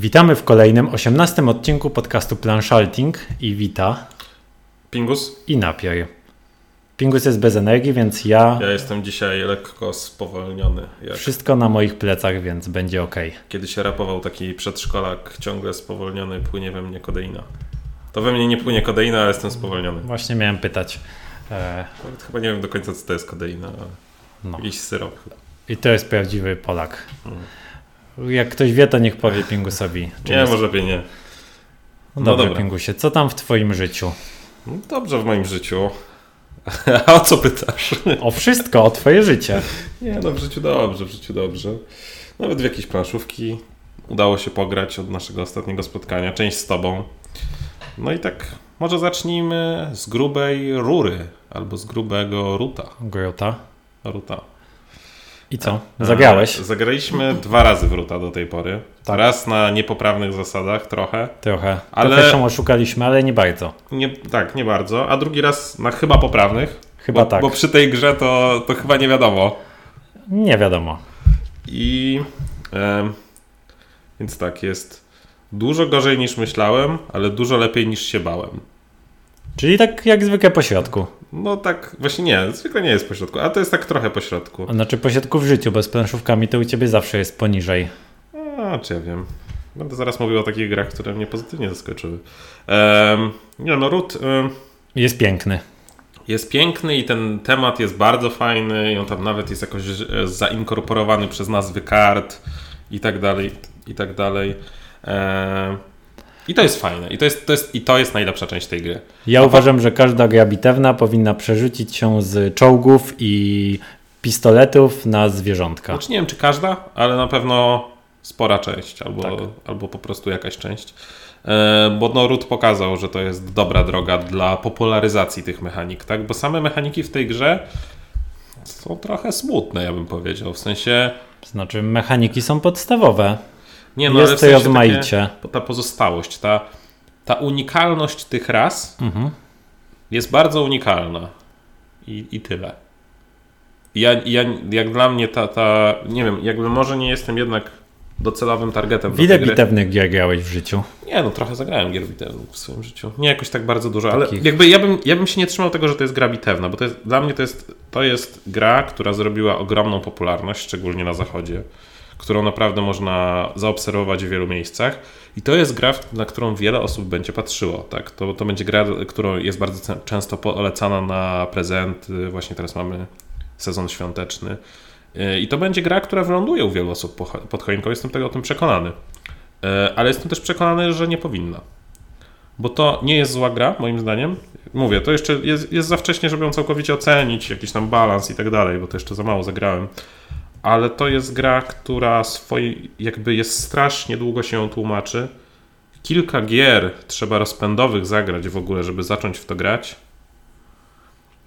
Witamy w kolejnym, osiemnastym odcinku podcastu Planszalting i wita Pingus? i napier. Pingus jest bez energii, więc ja, Ja jestem dzisiaj lekko spowolniony. Jak wszystko na moich plecach, więc będzie ok. kiedy się rapował taki przedszkolak, ciągle spowolniony, płynie we mnie kodeina. To we mnie nie płynie kodeina, ale jestem spowolniony. Właśnie miałem pytać. E, chyba nie wiem do końca, co to jest kodeina. ale no. Jakiś syrop. I to jest prawdziwy Polak. Jak ktoś wie, to niech powie Pingusowi. Nie, jest. może by nie. No no dobrze, dobra. Pingusie, co tam w twoim życiu? No Dobrze w moim życiu. A o co pytasz? O wszystko, o twoje życie. Nie, no w życiu dobrze, w życiu dobrze. Nawet w jakieś planszówki udało się pograć od naszego ostatniego spotkania, część z tobą. No i tak, może zacznijmy z grubej rury, albo z grubego ruta. Grota. ruta. I co? Zagrałeś? E, Zagraliśmy dwa razy w ruta do tej pory. Tak. Raz na niepoprawnych zasadach trochę. Trochę. Ale- Trochę się oszukaliśmy, ale nie bardzo. Nie, tak, nie bardzo. A drugi raz na chyba poprawnych. Chyba bo, tak. Bo przy tej grze to, to chyba nie wiadomo. Nie wiadomo. I em, więc tak, jest dużo gorzej niż myślałem, ale dużo lepiej niż się bałem. Czyli tak jak zwykle po środku. No tak, właśnie nie, zwykle nie jest pośrodku, a to jest tak trochę pośrodku. Znaczy po środku w życiu, bo z planszówkami to u ciebie zawsze jest poniżej. A, czy ja wiem. Będę zaraz mówił o takich grach, które mnie pozytywnie zaskoczyły. Em, nie no, Root Jest piękny. jest piękny i ten temat jest bardzo fajny i on tam nawet jest jakoś e, zainkorporowany przez nazwy kart i tak dalej, i tak dalej. Em, I to jest fajne. I to jest, to jest, I to jest najlepsza część tej gry. Ja A po- uważam, że każda gra bitewna powinna przerzucić się z czołgów i pistoletów na zwierzątka. Znaczy nie wiem, czy każda, ale na pewno spora część, albo, Tak. albo po prostu jakaś część. E, bo no, Root pokazał, że to jest dobra droga dla popularyzacji tych mechanik, tak? Bo same mechaniki w tej grze są trochę smutne, ja bym powiedział. W sensie. Znaczy mechaniki są podstawowe. Nie, no, ale w jest to sensie rozmaicie. Takie, ta pozostałość, ta, ta unikalność tych ras Mhm. jest bardzo unikalna. I, i tyle. Ja, ja, jak dla mnie ta, ta, nie wiem, jakby może nie jestem jednak docelowym targetem do Ile gry. bitewnych gier grałeś w życiu? Nie, no trochę zagrałem gier bitewnych w swoim życiu. Nie jakoś tak bardzo dużo, ale Takich. jakby ja bym, ja bym się nie trzymał tego, że to jest gra bitewna, bo to jest, dla mnie to jest, to jest gra, która zrobiła ogromną popularność, szczególnie na zachodzie, którą naprawdę można zaobserwować w wielu miejscach i to jest gra, na którą wiele osób będzie patrzyło, tak? To, to będzie gra, którą jest bardzo często polecana na prezenty, właśnie teraz mamy sezon świąteczny Yy, i to będzie gra, która wyląduje u wielu osób po- pod choinką, jestem tego o tym przekonany. E, ale jestem też przekonany, że nie powinna. Bo to nie jest zła gra, moim zdaniem. Mówię, to jeszcze jest, jest za wcześnie, żeby ją całkowicie ocenić, jakiś tam balans i tak dalej, bo to jeszcze za mało zagrałem. Ale to jest gra, która swoi, jakby jest strasznie długo się ją tłumaczy. Kilka gier trzeba rozpędowych zagrać w ogóle, żeby zacząć w to grać.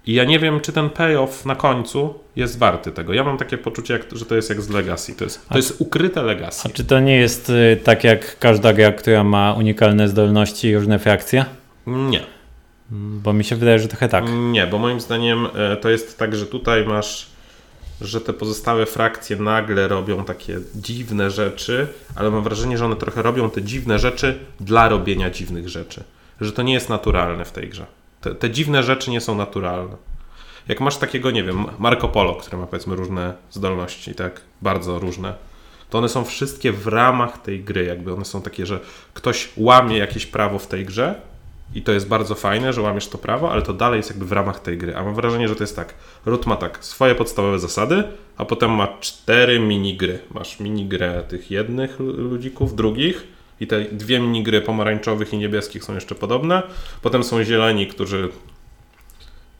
I ja nie wiem, czy ten payoff na końcu jest warty tego. Ja mam takie poczucie, jak, że to jest jak z Legacy. To jest, to jest ukryte Legacy. A czy to nie jest y, tak jak każda gra, która ma unikalne zdolności i różne frakcje? Nie. Bo mi się wydaje, że trochę tak. Nie, bo moim zdaniem e, to jest tak, że tutaj masz, że te pozostałe frakcje nagle robią takie dziwne rzeczy, ale mam wrażenie, że one trochę robią te dziwne rzeczy dla robienia dziwnych rzeczy. Że to nie jest naturalne w tej grze. Te, te dziwne rzeczy nie są naturalne. Jak masz takiego, nie wiem, Marco Polo, który ma powiedzmy różne zdolności, tak, bardzo różne, to one są wszystkie w ramach tej gry, jakby one są takie, że ktoś łamie jakieś prawo w tej grze i to jest bardzo fajne, że łamiesz to prawo, ale to dalej jest jakby w ramach tej gry. A mam wrażenie, że to jest tak. Root ma tak swoje podstawowe zasady, a potem ma cztery minigry. Masz minigrę tych jednych lu- ludzików, drugich i te dwie minigry pomarańczowych i niebieskich są jeszcze podobne. Potem są zieleni, którzy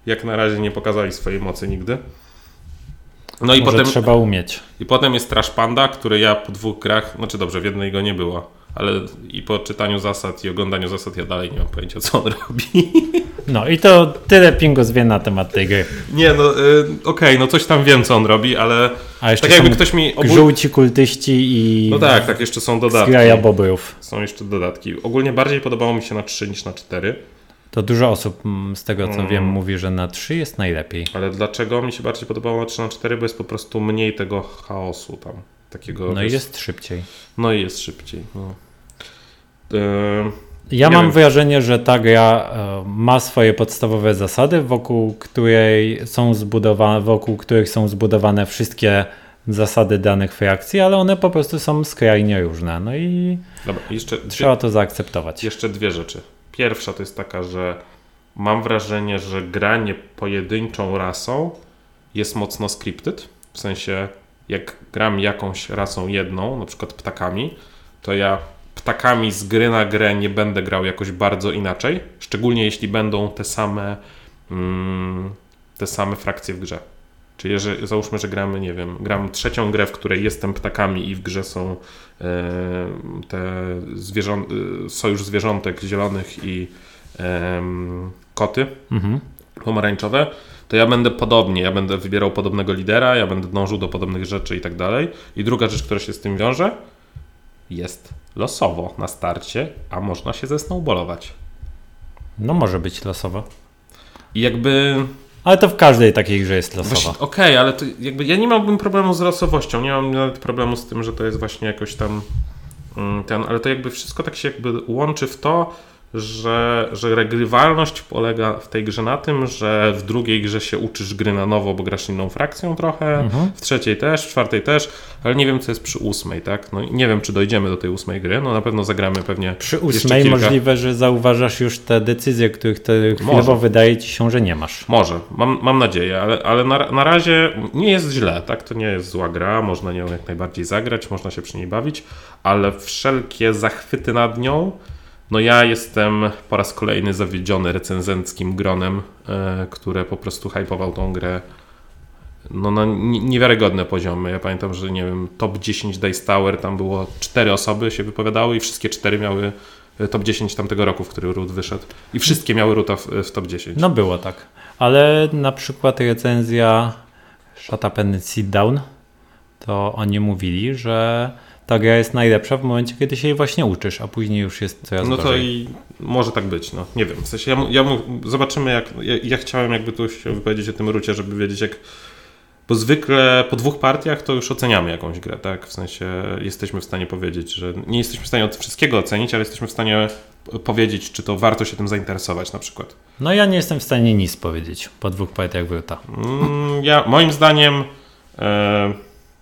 jak na razie nie pokazali swojej mocy nigdy. No i Może potem, trzeba umieć. i potem jest Trash Panda, który ja po dwóch grach, znaczy dobrze, w jednej go nie było, ale i po czytaniu zasad i oglądaniu zasad ja dalej nie mam pojęcia, co on robi. No i to tyle Pingus wie na temat tej gry. Nie, no y, okej, no coś tam wiem, co on robi, ale A jeszcze tak jakby ktoś mi... Ogól... żółci kultyści i No tak, tak, jeszcze są dodatki. zgraja bobrów. Są jeszcze dodatki. Ogólnie bardziej podobało mi się na 3 niż na 4, To dużo osób mm, z tego co Mm. wiem mówi, że na 3 jest najlepiej. ale dlaczego mi się bardziej podobało na 3 na 4, bo jest po prostu mniej tego chaosu tam. Takiego, No i jest szybciej. No i jest szybciej. No. Yy, Ja mam wiem. wrażenie, że ta gra e, ma swoje podstawowe zasady, wokół której są zbudowane, wokół których są zbudowane wszystkie zasady danych reakcji, ale one po prostu są skrajnie różne. No i dobra, jeszcze trzeba to zaakceptować. jeszcze dwie rzeczy. Pierwsza to jest taka, że mam wrażenie, że granie pojedynczą rasą jest mocno scripted. W sensie, jak gram jakąś rasą jedną, na przykład ptakami, to ja ptakami z gry na grę nie będę grał jakoś bardzo inaczej. Szczególnie jeśli będą te same, mm, te same frakcje w grze. Czyli jeżeli, załóżmy, że gramy, nie wiem, gram trzecią grę, w której jestem ptakami i w grze są e, te zwierząt, e, sojusz zwierzątek zielonych i em, koty Mhm. pomarańczowe, to ja będę podobnie, ja będę wybierał podobnego lidera, ja będę dążył do podobnych rzeczy i tak dalej. I druga rzecz, która się z tym wiąże, jest losowo na starcie, a można się zesnowballować. No może być losowo. I jakby Ale to w każdej takiej grze jest. Właśnie, Okej, ale to jakby ja nie miałbym problemu z losowością, nie mam nawet problemu z tym, że to jest właśnie jakoś tam mm, ten, ale to jakby wszystko tak się jakby łączy w to, że, że regrywalność polega w tej grze na tym, że w drugiej grze się uczysz gry na nowo, bo grasz inną frakcją trochę, Mhm. w trzeciej też, w czwartej też, ale nie wiem co jest przy ósmej, tak? No nie wiem czy dojdziemy do tej ósmej gry, no na pewno zagramy pewnie Przy ósmej możliwe, że zauważasz już te decyzje, których te chwilowo Może. wydaje ci się, że nie masz. Może, mam, mam nadzieję, ale, ale na, na razie nie jest źle, tak? To nie jest zła gra, można nią jak najbardziej zagrać, można się przy niej bawić, ale wszelkie zachwyty nad nią, no ja jestem po raz kolejny zawiedziony recenzenckim gronem, e, które po prostu hypował tą grę no, na ni- niewiarygodne poziomy. Ja pamiętam, że nie wiem, top 10 Dice Tower, tam było cztery osoby się wypowiadały i wszystkie cztery miały e, top 10 tamtego roku, w który Root wyszedł. I wszystkie miały Roota w, w top 10. No było tak. Ale na przykład recenzja Shut Up and Sit Down, to oni mówili, że ta gra jest najlepsza w momencie, kiedy się jej właśnie uczysz, a później już jest coraz No to gorzej. i może tak być, no nie wiem. W sensie ja, ja zobaczymy jak. Ja, ja chciałem jakby tu się wypowiedzieć o tym rucie, żeby wiedzieć jak. Bo zwykle po dwóch partiach to już oceniamy jakąś grę, tak? W sensie jesteśmy w stanie powiedzieć, że nie jesteśmy w stanie od wszystkiego ocenić, ale jesteśmy w stanie powiedzieć, czy to warto się tym zainteresować na przykład. No ja nie jestem w stanie nic powiedzieć po dwóch partiach Wruta. Mm, ja, moim zdaniem e,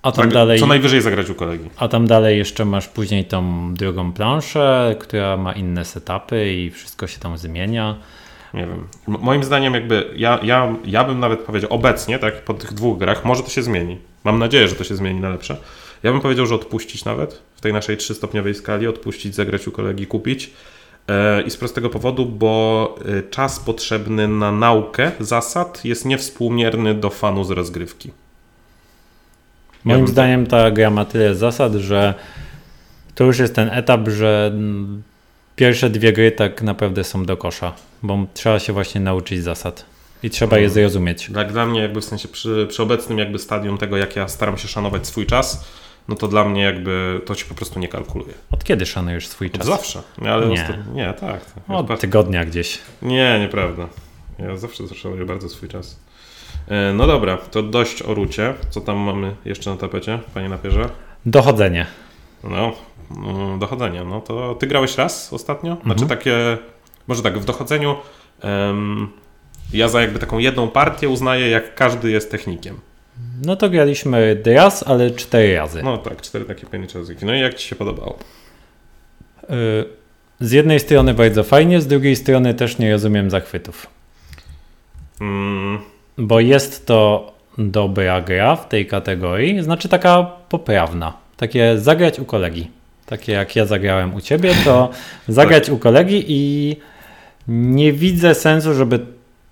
A tam tak, dalej... co najwyżej zagrać u kolegi. A tam dalej jeszcze masz później tą drugą planszę, która ma inne setupy i wszystko się tam zmienia. Nie wiem. M- moim zdaniem jakby ja, ja, ja bym nawet powiedział obecnie, tak, po tych dwóch grach, może to się zmieni. Mam nadzieję, że to się zmieni na lepsze. Ja bym powiedział, że odpuścić nawet w tej naszej trzystopniowej skali, odpuścić, zagrać u kolegi, kupić. E, I z prostego powodu, bo e, czas potrzebny na naukę zasad jest niewspółmierny do fanu z rozgrywki. Moim bym- zdaniem ta gra ma tyle zasad, że to już jest ten etap, że pierwsze dwie gry tak naprawdę są do kosza, bo trzeba się właśnie nauczyć zasad i trzeba je Mhm. zrozumieć. Tak dla mnie jakby w sensie przy, przy obecnym jakby stadium tego, jak ja staram się szanować swój czas, no to dla mnie jakby to się po prostu nie kalkuluje. Od kiedy szanujesz swój Od czas? zawsze. Nie, ale Nie. Ostat... nie tak. tak. Od tygodnia gdzieś. Nie, nieprawda. Ja zawsze szanuję bardzo swój czas. E, No dobra, to dość o rucie. Co tam mamy jeszcze na tapecie, panie napierze? Dochodzenie. No, mm, dochodzenie. No to ty grałeś raz ostatnio? Mhm. Znaczy takie, może tak, w dochodzeniu em, ja za jakby taką jedną partię uznaję, jak każdy jest technikiem. No to graliśmy raz, ale cztery razy. No tak, cztery takie pojedyncze języki. No i jak ci się podobało? Y, Z jednej strony bardzo fajnie, z drugiej strony też nie rozumiem zachwytów. Mm, Bo jest to dobra gra w tej kategorii, znaczy taka poprawna. Takie zagrać u kolegi. Takie jak ja zagrałem u ciebie, to zagrać u kolegi i nie widzę sensu, żeby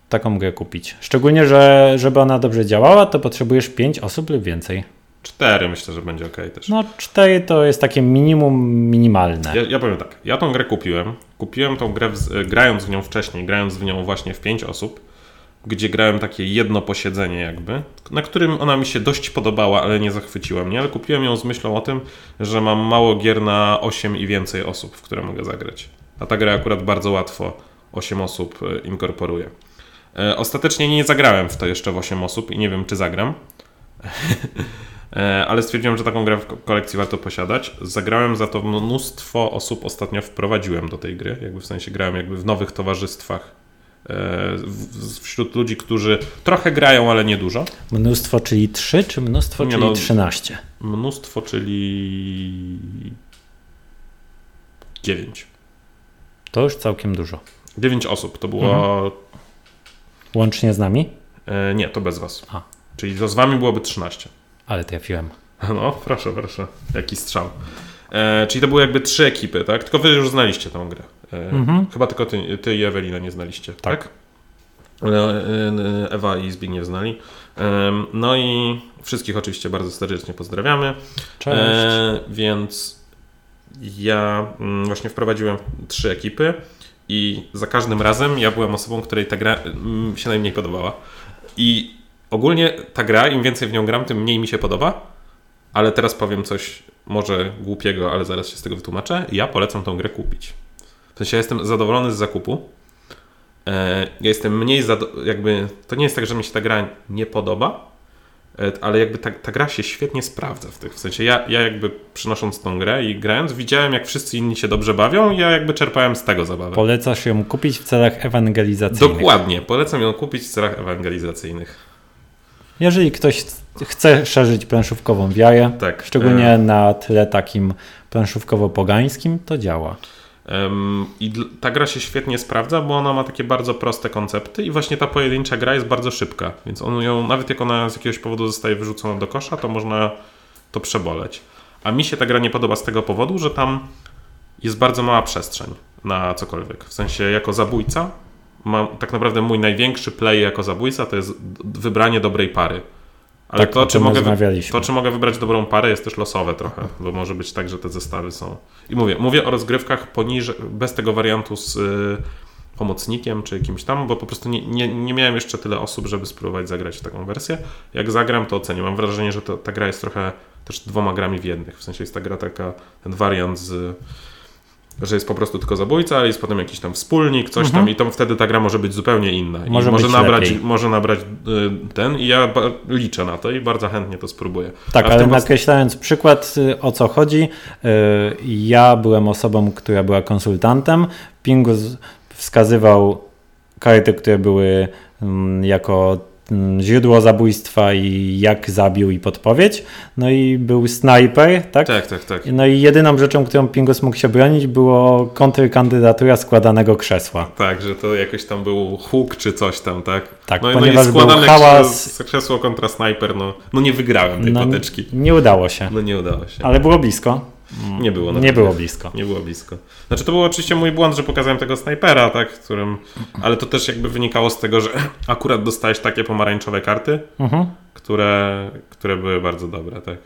taką grę kupić. Szczególnie, że żeby ona dobrze działała, to potrzebujesz 5 osób lub więcej. cztery myślę, że będzie ok też. No 4 to jest takie minimum minimalne. Ja, ja powiem tak, ja tą grę kupiłem. Kupiłem tą grę w, grając w nią wcześniej, grając w nią właśnie w pięć osób, gdzie grałem takie jedno posiedzenie jakby, na którym ona mi się dość podobała, ale nie zachwyciła mnie, ale kupiłem ją z myślą o tym, że mam mało gier na 8 i więcej osób, w które mogę zagrać. A ta gra akurat bardzo łatwo 8 osób e, inkorporuje. E, Ostatecznie nie zagrałem w to jeszcze w 8 osób i nie wiem, czy zagram. E, ale stwierdziłem, że taką grę w ko- kolekcji warto posiadać. Zagrałem za to mnóstwo osób ostatnio wprowadziłem do tej gry, jakby w sensie grałem jakby w nowych towarzystwach wśród ludzi, którzy trochę grają, ale nie dużo. Mnóstwo, czyli 3, czy mnóstwo, Nie czyli no. 13? Mnóstwo, czyli 9. To już całkiem dużo. 9 osób to było. Łącznie z nami? E, nie, to bez was. A. Czyli to z wami byłoby 13. Ale trafiłem. No, proszę, proszę. Jaki strzał. E, czyli to były jakby trzy ekipy, tak? Tylko wy już znaliście tę grę. E, Mhm. Chyba tylko ty, ty i Ewelina nie znaliście, tak? Tak. E, e, Ewa i Zbigniew znali. E, no i wszystkich oczywiście bardzo serdecznie pozdrawiamy. Cześć. E, więc ja mm, właśnie wprowadziłem trzy ekipy i za każdym razem ja byłem osobą, której ta gra mm, się najmniej podobała. I ogólnie ta gra, im więcej w nią gram, tym mniej mi się podoba. Ale teraz powiem coś może głupiego, ale zaraz się z tego wytłumaczę. Ja polecam tą grę kupić. W sensie ja jestem zadowolony z zakupu. E, Ja jestem mniej zado- jakby to nie jest tak, że mi się ta gra nie podoba, e, ale jakby ta, ta gra się świetnie sprawdza w tych. W sensie ja, ja jakby przynosząc tą grę i grając, widziałem jak wszyscy inni się dobrze bawią i ja jakby czerpałem z tego zabawę. Polecasz ją kupić w celach ewangelizacyjnych. Dokładnie, polecam ją kupić w celach ewangelizacyjnych. Jeżeli ktoś chce szerzyć planszówkową wiarę, Tak. szczególnie na tle takim planszówkowo-pogańskim, to działa. I ta gra się świetnie sprawdza, bo ona ma takie bardzo proste koncepty i właśnie ta pojedyncza gra jest bardzo szybka, więc on ją, nawet jak ona z jakiegoś powodu zostaje wyrzucona do kosza, to można to przeboleć. A mi się ta gra nie podoba z tego powodu, że tam jest bardzo mała przestrzeń na cokolwiek. W sensie jako zabójca, mam, tak naprawdę mój największy play jako zabójca to jest wybranie dobrej pary. Ale Tak, to, czy mogę, to, czy mogę wybrać dobrą parę, jest też losowe trochę, bo może być tak, że te zestawy są. I mówię, mówię o rozgrywkach poniżej, bez tego wariantu z y, pomocnikiem czy jakimś tam, bo po prostu nie, nie, nie miałem jeszcze tyle osób, żeby spróbować zagrać w taką wersję. Jak zagram, to ocenię. Mam wrażenie, że to, ta gra jest trochę też dwoma grami w jednych. W sensie jest ta gra taka, ten wariant z że jest po prostu tylko zabójca, ale jest potem jakiś tam wspólnik, coś tam i to wtedy ta gra może być zupełnie inna. I Mhm. Może może być nabrać, lepiej. może nabrać y, ten i ja liczę na to i bardzo chętnie to spróbuję. Tak, ale tym nakreślając przykład, y, o co chodzi, y, ja byłem osobą, która była konsultantem. Pingus wskazywał karty, które były mm, jako źródło zabójstwa i jak zabił i podpowiedź. No i był snajper, tak? Tak, tak, tak. No i jedyną rzeczą, którą Pingus mógł się bronić, było kontrkandydatura składanego krzesła. Tak, że to jakoś tam był huk czy coś tam, tak? Tak, no, ponieważ no i był składane hałas. krzesło- kontra snajper, no, no nie wygrałem tej No, potyczki. nie udało się, No nie udało się. ale było blisko. Nie było. Nie było blisko. Nie było blisko. Znaczy to był oczywiście mój błąd, że pokazałem tego snajpera, tak, którym, ale to też jakby wynikało z tego, że akurat dostałeś takie pomarańczowe karty, Mhm. które, które były bardzo dobre, tak.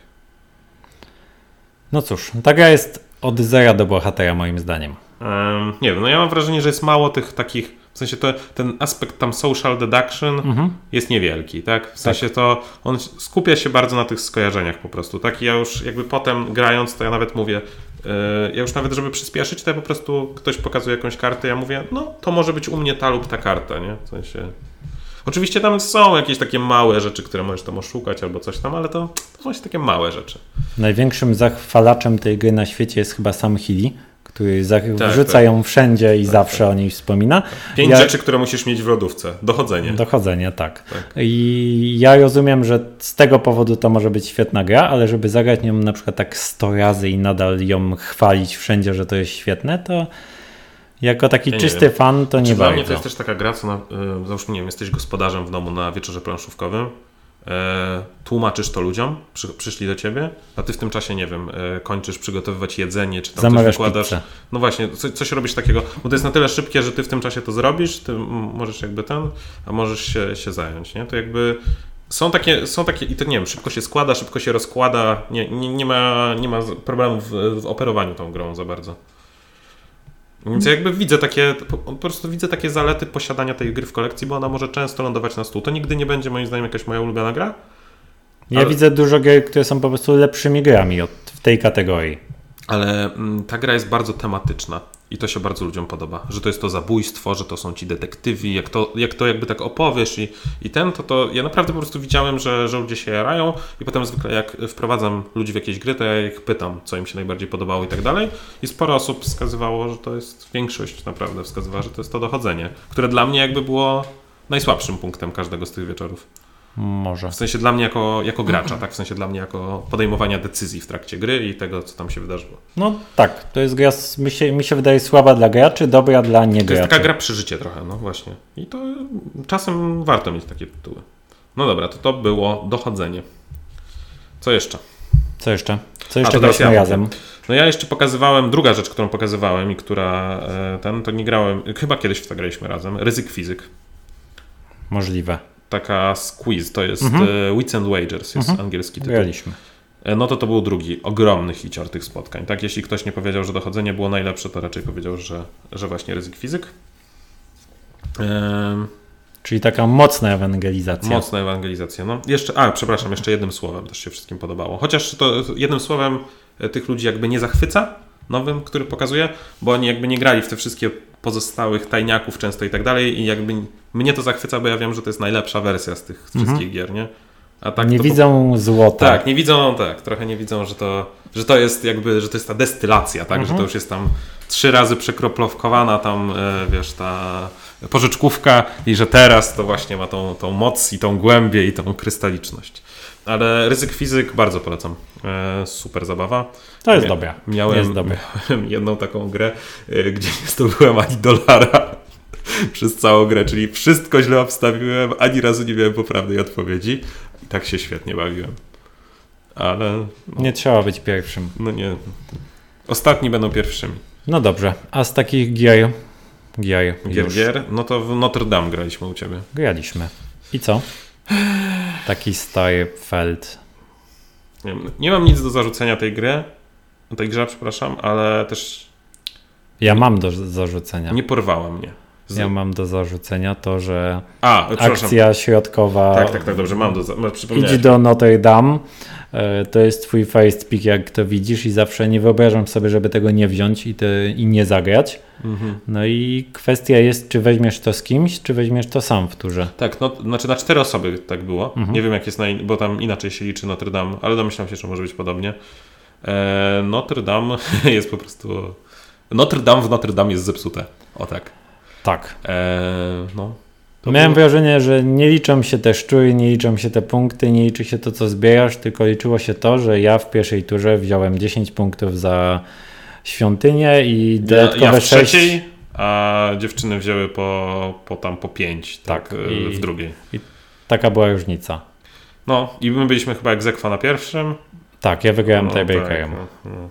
No cóż, ta gra jest od zera do bohatera moim zdaniem. Em, nie wiem, no ja mam wrażenie, że jest mało tych takich, w sensie to, ten aspekt tam social deduction Mhm. jest niewielki, tak? W sensie to on skupia się bardzo na tych skojarzeniach po prostu, tak? I ja już jakby potem grając, to ja nawet mówię, yy, ja już nawet żeby przyspieszyć, to ja po prostu ktoś pokazuje jakąś kartę, ja mówię, no to może być u mnie ta lub ta karta, nie? W sensie... Oczywiście tam są jakieś takie małe rzeczy, które możesz tam oszukać albo coś tam, ale to, to są właśnie takie małe rzeczy. Największym zachwalaczem tej gry na świecie jest chyba sam Healy, który za- Tak, wrzuca tak. ją wszędzie i zawsze o niej wspomina. Pięć Ja- rzeczy, które musisz mieć w lodówce. Dochodzenie. Dochodzenie, tak. Tak. I ja rozumiem, że z tego powodu to może być świetna gra, ale żeby zagrać nią na przykład tak 100 razy i nadal ją chwalić wszędzie, że to jest świetne, to jako taki Ja czysty wiem. fan to nie Czy dla bardzo. mnie to jest też taka gra, co na, y, załóżmy, nie wiem, jesteś gospodarzem w domu na wieczorze planszówkowym, tłumaczysz to ludziom, przy, przyszli do ciebie, a ty w tym czasie, nie wiem, e, kończysz przygotowywać jedzenie, czy tam coś Zamawiasz wykładasz. pizzę. No właśnie, coś, coś robisz takiego, bo to jest na tyle szybkie, że ty w tym czasie to zrobisz, ty możesz jakby ten, a możesz się, się zająć, nie? To jakby są takie, są takie, i to nie wiem, szybko się składa, szybko się rozkłada, nie, nie, nie, ma, nie ma problemu w, w operowaniu tą grą za bardzo. Więc jakby widzę takie, po, po prostu widzę takie zalety posiadania tej gry w kolekcji, bo ona może często lądować na stół. To nigdy nie będzie moim zdaniem jakaś moja ulubiona gra, Ja ale- widzę dużo gier, które są po prostu lepszymi grami od, w tej kategorii. ale mm, ta gra jest bardzo tematyczna I to się bardzo ludziom podoba, że to jest to zabójstwo, że to są ci detektywi, jak to, jak to jakby tak opowiesz i, i ten, to, to ja naprawdę po prostu widziałem, że, że ludzie się jarają i potem zwykle jak wprowadzam ludzi w jakieś gry, to ja ich pytam, co im się najbardziej podobało i tak dalej i sporo osób wskazywało, że to jest, większość naprawdę wskazywała, że to jest to dochodzenie, które dla mnie jakby było najsłabszym punktem każdego z tych wieczorów. Może. W sensie dla mnie jako, jako gracza, tak? W sensie dla mnie jako podejmowania decyzji w trakcie gry i tego, co tam się wydarzyło. No tak, to jest gra, mi się, mi się wydaje słaba dla graczy, dobra dla To jest niegraczy. taka gra przeżycie trochę, no właśnie. I to czasem warto mieć takie tytuły. No dobra, to to było dochodzenie. Co jeszcze? Co jeszcze? Co jeszcze graliśmy ja razem? No ja jeszcze pokazywałem, druga rzecz, którą pokazywałem i która e, ten, to nie grałem, chyba kiedyś w to graliśmy razem, Ryzyk Fizyk. Możliwe. Taka squeeze, to jest Mhm. e, Wits and Wagers, jest Mhm. angielski tytuł. Graliśmy. E, No to to był drugi ogromny hicior tych spotkań. Tak, jeśli ktoś nie powiedział, że dochodzenie było najlepsze, to raczej powiedział, że, że właśnie ryzyk fizyk. Ehm, Czyli taka mocna ewangelizacja. mocna ewangelizacja. No, jeszcze, a, przepraszam, jeszcze jednym słowem też się wszystkim podobało. Chociaż to jednym słowem e, tych ludzi jakby nie zachwyca nowym, który pokazuje, bo oni jakby nie grali w te wszystkie pozostałych tajniaków często i tak dalej i jakby mnie to zachwyca, bo ja wiem, że to jest najlepsza wersja z tych wszystkich gier, nie? A tak nie to po- widzą złota. tak, nie widzą, tak, trochę nie widzą, że to, że to jest jakby, że to jest ta destylacja, tak, że Mhm. to już jest tam trzy razy przekroplowkowana tam, e, wiesz, ta porzeczkówka i że teraz to właśnie ma tą, tą moc i tą głębię i tą krystaliczność. Ale ryzyk fizyk bardzo polecam. E, super zabawa. To jest dobre. Miałem, Jest dobre. miałem jedną taką grę, e, gdzie nie zdobyłem ani dolara przez całą grę, czyli wszystko źle obstawiłem, ani razu nie miałem poprawnej odpowiedzi i tak się świetnie bawiłem. Ale no, Nie trzeba być pierwszym. no nie. Ostatni będą pierwszymi. No dobrze, a z takich gier, gier, Gier, gier, no to w Notre Dame graliśmy u ciebie. graliśmy. I co? Taki Starfeld. Nie, nie mam nic do zarzucenia tej gry, tej grze, przepraszam, ale też Ja mam do zarzucenia. nie porwała mnie. Z... Ja mam do zarzucenia to, że A, akcja środkowa Tak, tak, tak, dobrze, mam do idź do Notre Dame. E, To jest twój first pick, jak to widzisz i zawsze nie wyobrażam sobie, żeby tego nie wziąć i, te, i nie zagrać. Mhm. No i kwestia jest, czy weźmiesz to z kimś, czy weźmiesz to sam w turze. Tak, no, znaczy na cztery osoby tak było. Mhm. Nie wiem jak jest, na, in- bo tam inaczej się liczy Notre Dame, ale domyślam się, że może być podobnie. E, Notre Dame jest po prostu... Notre Dame w Notre Dame jest zepsute. O tak. Tak. E, no. To Miałem było- wrażenie, że nie liczą się te szczury, nie liczą się te punkty, nie liczy się to, co zbierasz, tylko liczyło się to, że ja w pierwszej turze wziąłem 10 punktów za świątynię i Ja, dodatkowe ja w 6. trzeciej, a dziewczyny wzięły po, po tam po pięć tak, Tak, e, i- w drugiej. Taka była różnica. No i my byliśmy chyba egzekwa na pierwszym. Tak, ja wygrałem no, tiebreakerem. Tak, no, no.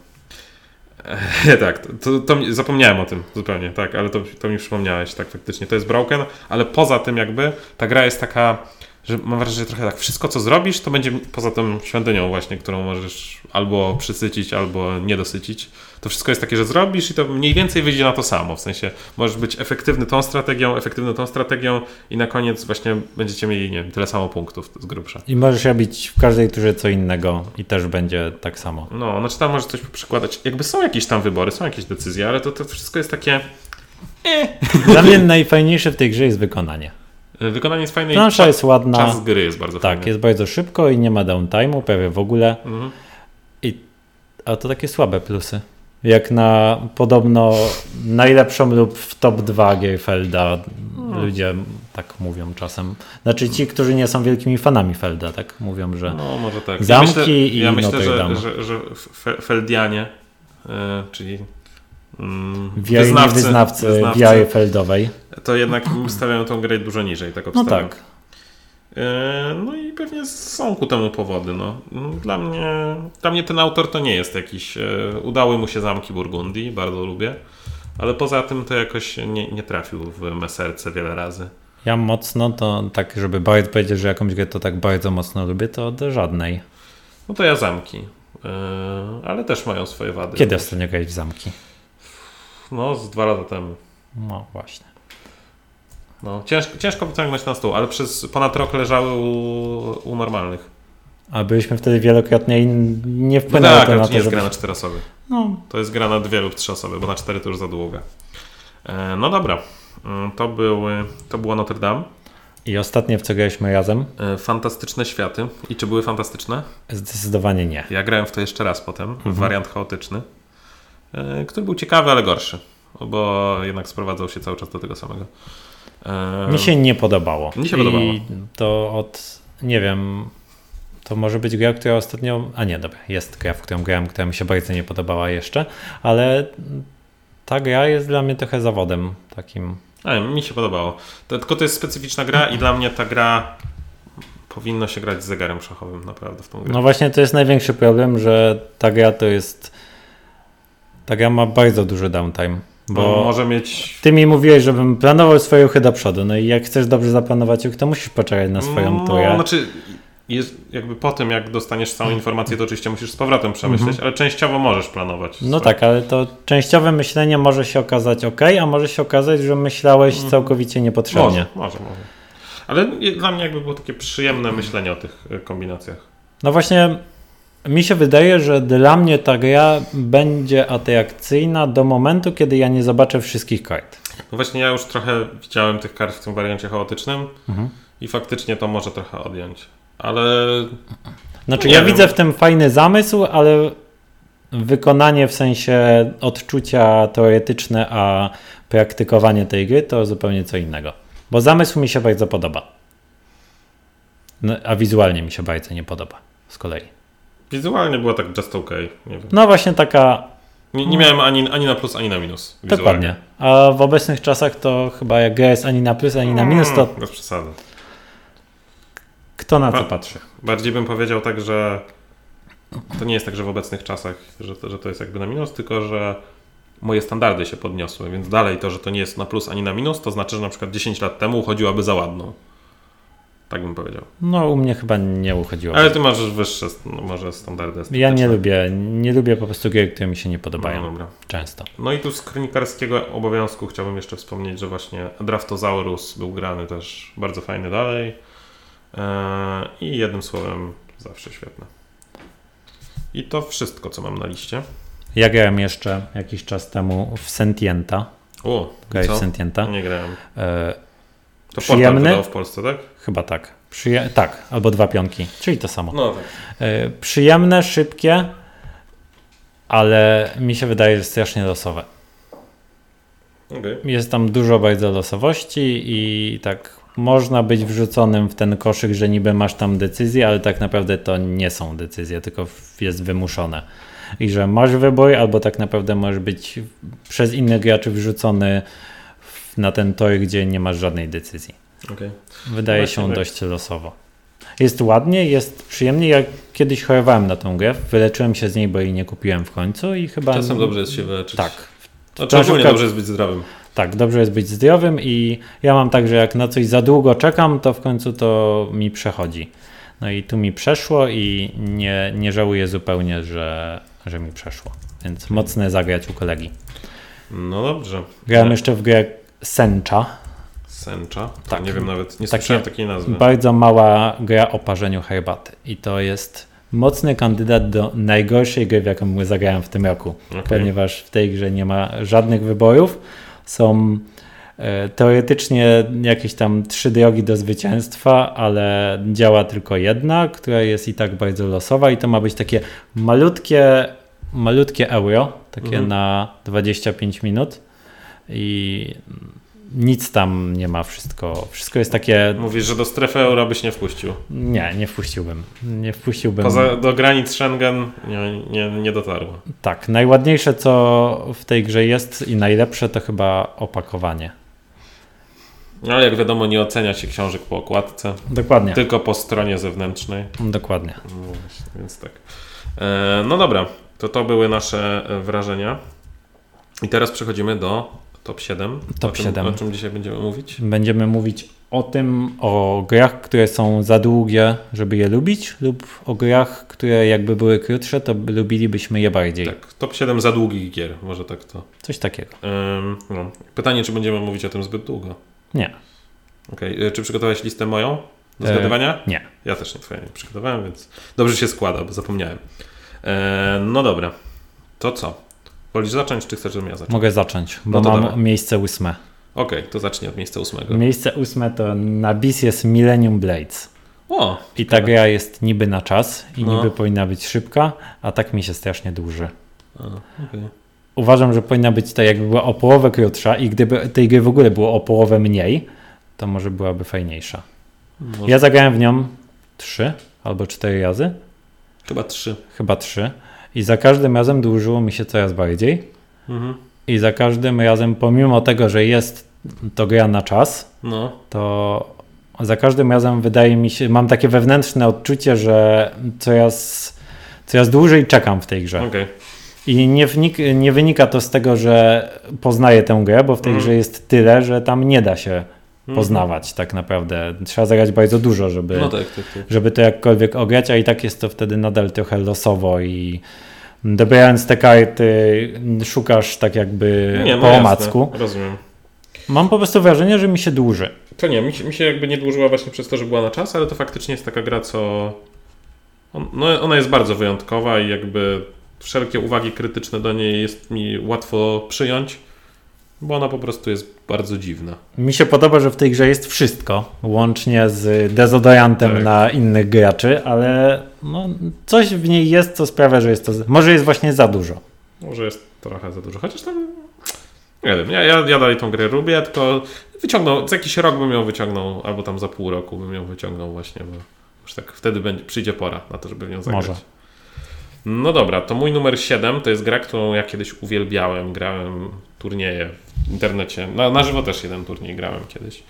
E, tak, to, to, to zapomniałem o tym zupełnie, tak, ale to, to mi przypomniałeś, tak, faktycznie, to jest broken, ale poza tym jakby ta gra jest taka, że mam wrażenie, że trochę tak, wszystko co zrobisz, to będzie poza tą świątynią właśnie, którą możesz albo przysycić, albo nie dosycić, to wszystko jest takie, że zrobisz i to mniej więcej wyjdzie na to samo, w sensie możesz być efektywny tą strategią, efektywny tą strategią i na koniec właśnie będziecie mieli, nie wiem, tyle samo punktów z grubsza. I możesz robić w każdej turze co innego i też będzie tak samo. No, znaczy tam możesz coś przykładać. Jakby są jakieś tam wybory, są jakieś decyzje, ale to, to wszystko jest takie. Dla mnie najfajniejsze w tej grze jest wykonanie. E, Wykonanie jest fajne Plansza i jest ładna, czas gry jest bardzo tak, fajny. jest bardzo szybko i nie ma downtime'u prawie w ogóle, Mhm. a to takie słabe plusy. Jak na podobno najlepszą lub w top 2 Gierfelda ludzie tak mówią czasem. Znaczy ci, którzy nie są wielkimi fanami Felda, tak mówią, że No, może tak. Zamki ja myślę, i ja myślę że, że, że Fe- Feldianie, e, czyli mm, wyznawcy, wyznawcy, wyznawcy, wiary Feldowej. To jednak stawiają tą grę dużo niżej, tak No obstawiam. tak. E, No i pewnie są ku temu powody. No. No, Dla, mnie, dla mnie ten autor to nie jest jakiś. e, Udały mu się zamki Burgundii, bardzo lubię, ale poza tym to jakoś nie, nie trafił w me serce wiele razy. Ja mocno to tak, żeby bardzo powiedzieć, że jakąś grę to tak bardzo mocno lubię, to do żadnej. No to ja zamki, e, ale też mają swoje wady. Kiedy ostatnio grałeś w zamki? No, z dwa lata temu. No właśnie. No, ciężko, ciężko wyciągnąć na stół, ale przez ponad rok leżały u, u normalnych. A byliśmy wtedy wielokrotnie i nie No wpłynęło tak, to na to nie jest żeby... gra na cztery osoby. No, To jest gra na dwie lub trzy osoby, bo na cztery to już za długa. E, no dobra. Mm, To, były, to było Notre Dame. i ostatnie w co graliśmy razem? E, Fantastyczne światy. I czy były fantastyczne? Zdecydowanie nie. Ja grałem w to jeszcze raz potem, Mhm. wariant chaotyczny, e, który był ciekawy, ale gorszy, bo jednak sprowadzał się cały czas do tego samego. Mi się nie podobało. Mi się podobało. I to od, nie wiem, to może być gra, która ostatnio, a nie, dobra, jest gra, w którą grałem, która mi się bardzo nie podobała jeszcze, ale ta gra jest dla mnie trochę zawodem takim. A, mi się podobało. To, tylko to jest specyficzna gra i dla mnie ta gra powinno się grać z zegarem szachowym naprawdę w tą grę. No właśnie to jest największy problem, że ta gra to jest, ta gra ma bardzo duży downtime, bo Bo może mieć ty mi mówiłeś, żebym planował swoje ruchy do przodu, no i jak chcesz dobrze zaplanować ruch, to musisz poczekać na swoją no, turę. Znaczy, jest, jakby po tym, jak dostaniesz całą informację, to oczywiście musisz z powrotem przemyśleć, ale częściowo możesz planować. No swoje- tak, ale to częściowe myślenie może się okazać ok, a może się okazać, że myślałeś całkowicie niepotrzebnie. Mhm. Może, może, może. Ale dla mnie jakby było takie przyjemne myślenie o tych e, kombinacjach. No właśnie, mi się wydaje, że dla mnie ta gra będzie atrakcyjna do momentu, kiedy ja nie zobaczę wszystkich kart. No właśnie ja już trochę widziałem tych kart w tym wariancie chaotycznym Mhm. i faktycznie to może trochę odjąć. Ale Znaczy, ja wiem. widzę w tym fajny zamysł, ale wykonanie w sensie odczucia teoretyczne, a praktykowanie tej gry to zupełnie co innego. Bo zamysł mi się bardzo podoba. No, a wizualnie mi się bardzo nie podoba z kolei. Wizualnie było tak just wiem. No właśnie taka nie, nie miałem ani, ani na plus, ani na minus. Wizualnie. Dokładnie. A w obecnych czasach to chyba jak gra jest ani na plus, ani na minus, to Mm, Bez przesady. kto na co A- patrzy? Bardziej bym powiedział tak, że to nie jest tak, że w obecnych czasach, że to, że to jest jakby na minus, tylko że moje standardy się podniosły, więc dalej to, że to nie jest na plus ani na minus, to znaczy, że na przykład 10 lat temu uchodziłaby za ładną. Tak bym powiedział. No u mnie chyba nie uchodziło. Ale ty masz wyższe no, może standardy Ja estetyczne. nie lubię, nie lubię po prostu gier, które mi się nie No, podobają. dobra. Często. No i tu z kronikarskiego obowiązku chciałbym jeszcze wspomnieć, że właśnie Draftosaurus był grany też bardzo fajny dalej. Eee, I jednym słowem zawsze świetne. I to wszystko, co mam na liście. Ja grałem jeszcze jakiś czas temu w Sentienta. O, Grałeś w? Sentienta? Nie grałem. E, To portal Przyjemny? wydał w Polsce, tak? Chyba tak. Przyje- tak, albo dwa pionki, czyli to samo. No tak. E, przyjemne, szybkie, ale mi się wydaje, że strasznie losowe. Okej. Jest tam dużo bardzo losowości i tak można być wrzuconym w ten koszyk, że niby masz tam decyzje, ale tak naprawdę to nie są decyzje, tylko jest wymuszone. I że masz wybór, albo tak naprawdę możesz być przez innych graczy wrzucony na ten tor, gdzie nie masz żadnej decyzji. Okej. Wydaje Właśnie się tak. dość losowo. Jest ładnie, jest przyjemnie. Ja kiedyś chorowałem na tą grę, wyleczyłem się z niej, bo jej nie kupiłem w końcu i chyba... Czasem dobrze jest się wyleczyć. Tak, Znaczy ogólnie dobrze jest być zdrowym. tak, dobrze jest być zdrowym i ja mam tak, że jak na coś za długo czekam, to w końcu to mi przechodzi. No i tu mi przeszło i nie, nie żałuję zupełnie, że, że mi przeszło. Więc mocne zagrać u kolegi. No dobrze. Grałem jeszcze w grę Sencha. Sęcza? Tak. Nie wiem nawet, nie Takie słyszałem takiej nazwy. Bardzo mała gra o parzeniu herbaty. I to jest mocny kandydat do najgorszej gry, w jaką zagrałem w tym roku. Okej. Ponieważ w tej grze nie ma żadnych wyborów. Są e, teoretycznie jakieś tam trzy drogi do zwycięstwa, ale działa tylko jedna, która jest i tak bardzo losowa i to ma być takie malutkie, malutkie euro, takie Mhm. na 25 minut i nic tam nie ma, wszystko, wszystko jest takie, Mówisz, że do strefy euro byś nie wpuścił. nie, nie wpuściłbym, nie wpuściłbym. Poza, do granic Schengen nie, nie, nie dotarło. Tak, najładniejsze co w tej grze jest i najlepsze to chyba opakowanie. No ale jak wiadomo, nie ocenia się książek po okładce, Dokładnie, tylko po stronie zewnętrznej. dokładnie. No więc tak. E, no dobra, to to były nasze e, wrażenia. I teraz przechodzimy do top 7. Top o czym, 7. O czym dzisiaj będziemy mówić? Będziemy mówić o tym, o grach, które są za długie, żeby je lubić, lub o grach, które jakby były krótsze, to lubilibyśmy je bardziej. Tak, top 7 za długich gier, może tak to. Coś takiego. Em, no. Pytanie, czy będziemy mówić o tym zbyt długo? Nie, Okej, e, czy przygotowałeś listę moją do E, zgadywania? nie. Ja też nie twoją nie przygotowałem, więc dobrze się składa, bo zapomniałem. E, no dobra. To co? Wolisz zacząć, czy chcesz, żebym ja zaczął? Mogę zacząć, bo No mam dawaj. miejsce ósme. Okej, to zacznij od miejsca ósmego. Miejsce ósme to na bis jest Millennium Blades. O, I ta gra jest niby na czas i No. niby powinna być szybka, a tak mi się strasznie dłuży. a, okej. Uważam, że powinna być tak jakby była o połowę krótsza i gdyby tej gry w ogóle było o połowę mniej, to może byłaby fajniejsza. Może- Ja zagrałem w nią trzy albo cztery razy, Chyba trzy. chyba trzy i za każdym razem dłużyło mi się coraz bardziej Mhm. i za każdym razem pomimo tego, że jest to gra na czas, No, to za każdym razem wydaje mi się, mam takie wewnętrzne odczucie, że coraz, coraz dłużej czekam w tej grze. okej. I nie, wnik, nie wynika to z tego, że poznaję tę grę, bo w tej Mhm. grze jest tyle, że tam nie da się Mhm. poznawać tak naprawdę. Trzeba zagrać bardzo dużo, żeby, No tak, tak, tak. żeby to jakkolwiek ograć, a i tak jest to wtedy nadal trochę losowo i dobierając te karty szukasz tak jakby Nie, no po omacku. Rozumiem. Mam po prostu wrażenie, że mi się dłuży. To nie, mi się, mi się jakby nie dłużyła właśnie przez to, że była na czas, ale to faktycznie jest taka gra, co... No, ona jest bardzo wyjątkowa i jakby wszelkie uwagi krytyczne do niej jest mi łatwo przyjąć, bo ona po prostu jest bardzo dziwna. Mi się podoba, że w tej grze jest wszystko, łącznie z dezodorantem Tak. na innych graczy, ale no, coś w niej jest, co sprawia, że jest to. Może jest właśnie za dużo. Może jest trochę za dużo, chociaż tam... Nie wiem, ja, ja, ja dalej tą grę lubię, tylko wyciągnął, za jakiś rok bym ją wyciągnął, albo tam za pół roku bym ją wyciągnął właśnie, bo już tak wtedy będzie, przyjdzie pora na to, żeby w nią zagrać. Może. No dobra, to mój numer 7 to jest gra, którą ja kiedyś uwielbiałem, grałem turnieje w internecie, na, na żywo też jeden turniej grałem kiedyś.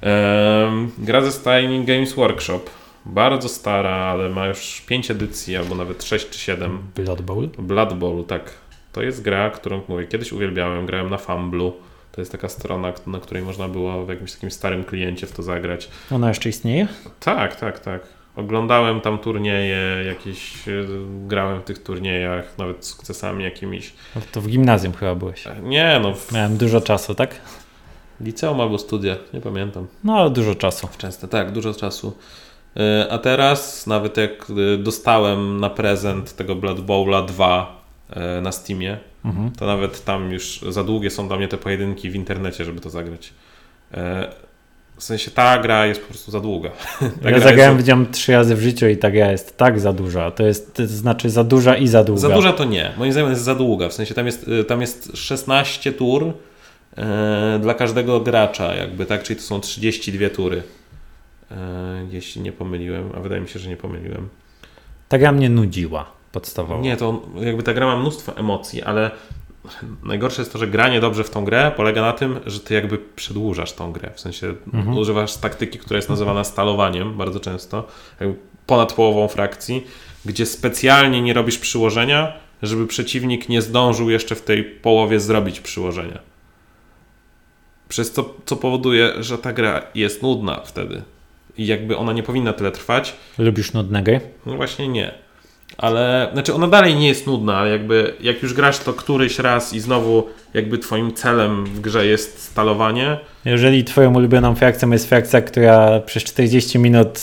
Ehm, gra ze stajni Games Workshop, bardzo stara, ale ma już 5 edycji, albo nawet 6 czy 7. Blood Bowl. Blood Bowl, tak. To jest gra, którą mówię, kiedyś uwielbiałem, grałem na Fumblu. To jest taka strona, na której można było w jakimś takim starym kliencie w to zagrać. Ona jeszcze istnieje? Tak, tak, tak. Oglądałem tam turnieje, jakieś e, grałem w tych turniejach, nawet z sukcesami jakimiś. No To w gimnazjum chyba byłeś. E, Nie, no w Miałem dużo czasu, tak? liceum albo studia, nie pamiętam. No, ale dużo czasu. Często, tak, dużo czasu. E, A teraz, nawet jak e, dostałem na prezent tego Blood Bowla 2 e, na Steamie, Mhm. to nawet tam już za długie są dla mnie te pojedynki w internecie, żeby to zagrać. W sensie ta gra jest po prostu za długa. Ta ja gra zagrałem jest w nią trzy razy w życiu i ta gra jest tak za duża. To jest, to znaczy za duża i za długa. Za duża to nie. Moim zdaniem jest za długa. W sensie tam jest, y, tam jest 16 tur e, dla każdego gracza, jakby, tak? Czyli to są 32 tury. E, jeśli nie pomyliłem, a wydaje mi się, że nie pomyliłem. Ta gra mnie nudziła podstawowo. Nie, to jakby ta gra ma mnóstwo emocji, ale najgorsze jest to, że granie dobrze w tą grę polega na tym, że ty jakby przedłużasz tą grę. W sensie Mhm. używasz taktyki, która jest nazywana stalowaniem bardzo często, ponad połową frakcji, gdzie specjalnie nie robisz przyłożenia, żeby przeciwnik nie zdążył jeszcze w tej połowie zrobić przyłożenia. Przez to, co powoduje, że ta gra jest nudna wtedy. I jakby ona nie powinna tyle trwać, Lubisz nudne gry? no właśnie nie. Ale, znaczy ona dalej nie jest nudna, ale jakby jak już grasz to któryś raz i znowu jakby twoim celem w grze jest stalowanie, Jeżeli twoją ulubioną frakcją jest frakcja, która przez 40 minut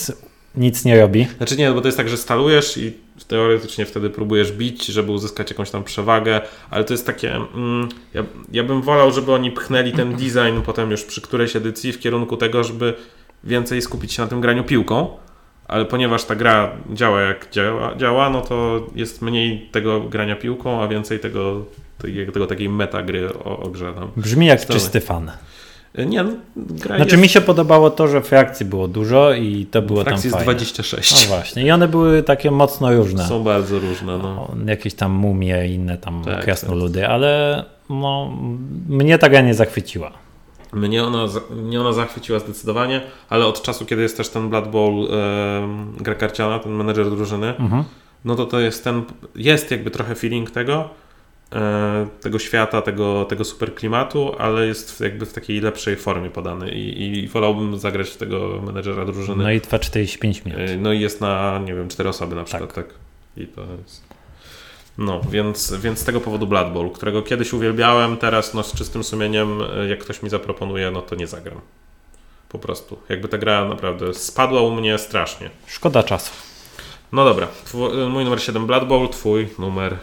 nic nie robi, znaczy nie, bo to jest tak, że stalujesz i teoretycznie wtedy próbujesz bić, żeby uzyskać jakąś tam przewagę, ale to jest takie, mm, ja, ja bym wolał, żeby oni pchnęli ten design potem już przy którejś edycji w kierunku tego, żeby więcej skupić się na tym graniu piłką, ale ponieważ ta gra działa jak działa, działa no to jest mniej tego grania piłką, a więcej tego, tej, tego takiej meta gry o, o grze tam. brzmi jak Stary. czysty fan. Nie, no, gra Znaczy jest, mi się podobało to, że frakcji było dużo i to było tam frakcji jest fajne. 26. No właśnie. I one były takie mocno różne. Są bardzo różne, no. Jakieś tam mumie inne tam Tak, krasnoludy, ale no, mnie ta gra nie zachwyciła. Mnie ona, mnie ona zachwyciła zdecydowanie, ale od czasu, kiedy jest też ten Blood Bowl e, gra karciana, ten menedżer drużyny, Mhm. no to to jest ten, jest jakby trochę feeling tego, e, tego świata, tego, tego super klimatu, ale jest w- jakby w takiej lepszej formie podany i, i wolałbym zagrać tego menedżera drużyny. No i trwa 45 minut. E, No i jest na, nie wiem, cztery osoby na przykład, tak. I to jest... No, więc, więc z tego powodu Blood Bowl, którego kiedyś uwielbiałem, teraz no z czystym sumieniem, e, jak ktoś mi zaproponuje, no to nie zagram. Po prostu. Jakby ta gra naprawdę spadła u mnie strasznie. Szkoda czasu. No dobra, twój, mój numer 7 Blood Bowl, twój numer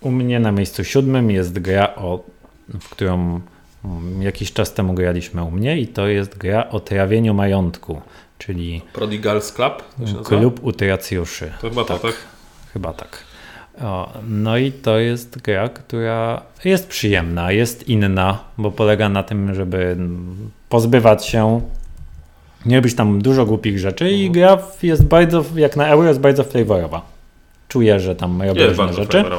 u mnie na miejscu siódmym jest gra, o, w którą mm, jakiś czas temu graliśmy u mnie i to jest gra o trawieniu majątku, czyli Prodigals Club? Klub utracjuszy. To chyba to, tak? Chyba tak. O, no i to jest gra, która jest przyjemna, jest inna, bo polega na tym, żeby pozbywać się, nie robić tam dużo głupich rzeczy i Mhm. gra jest bardzo, jak na euro, jest bardzo flavorowa. Czuję, że tam robię Jest różne rzeczy, tak.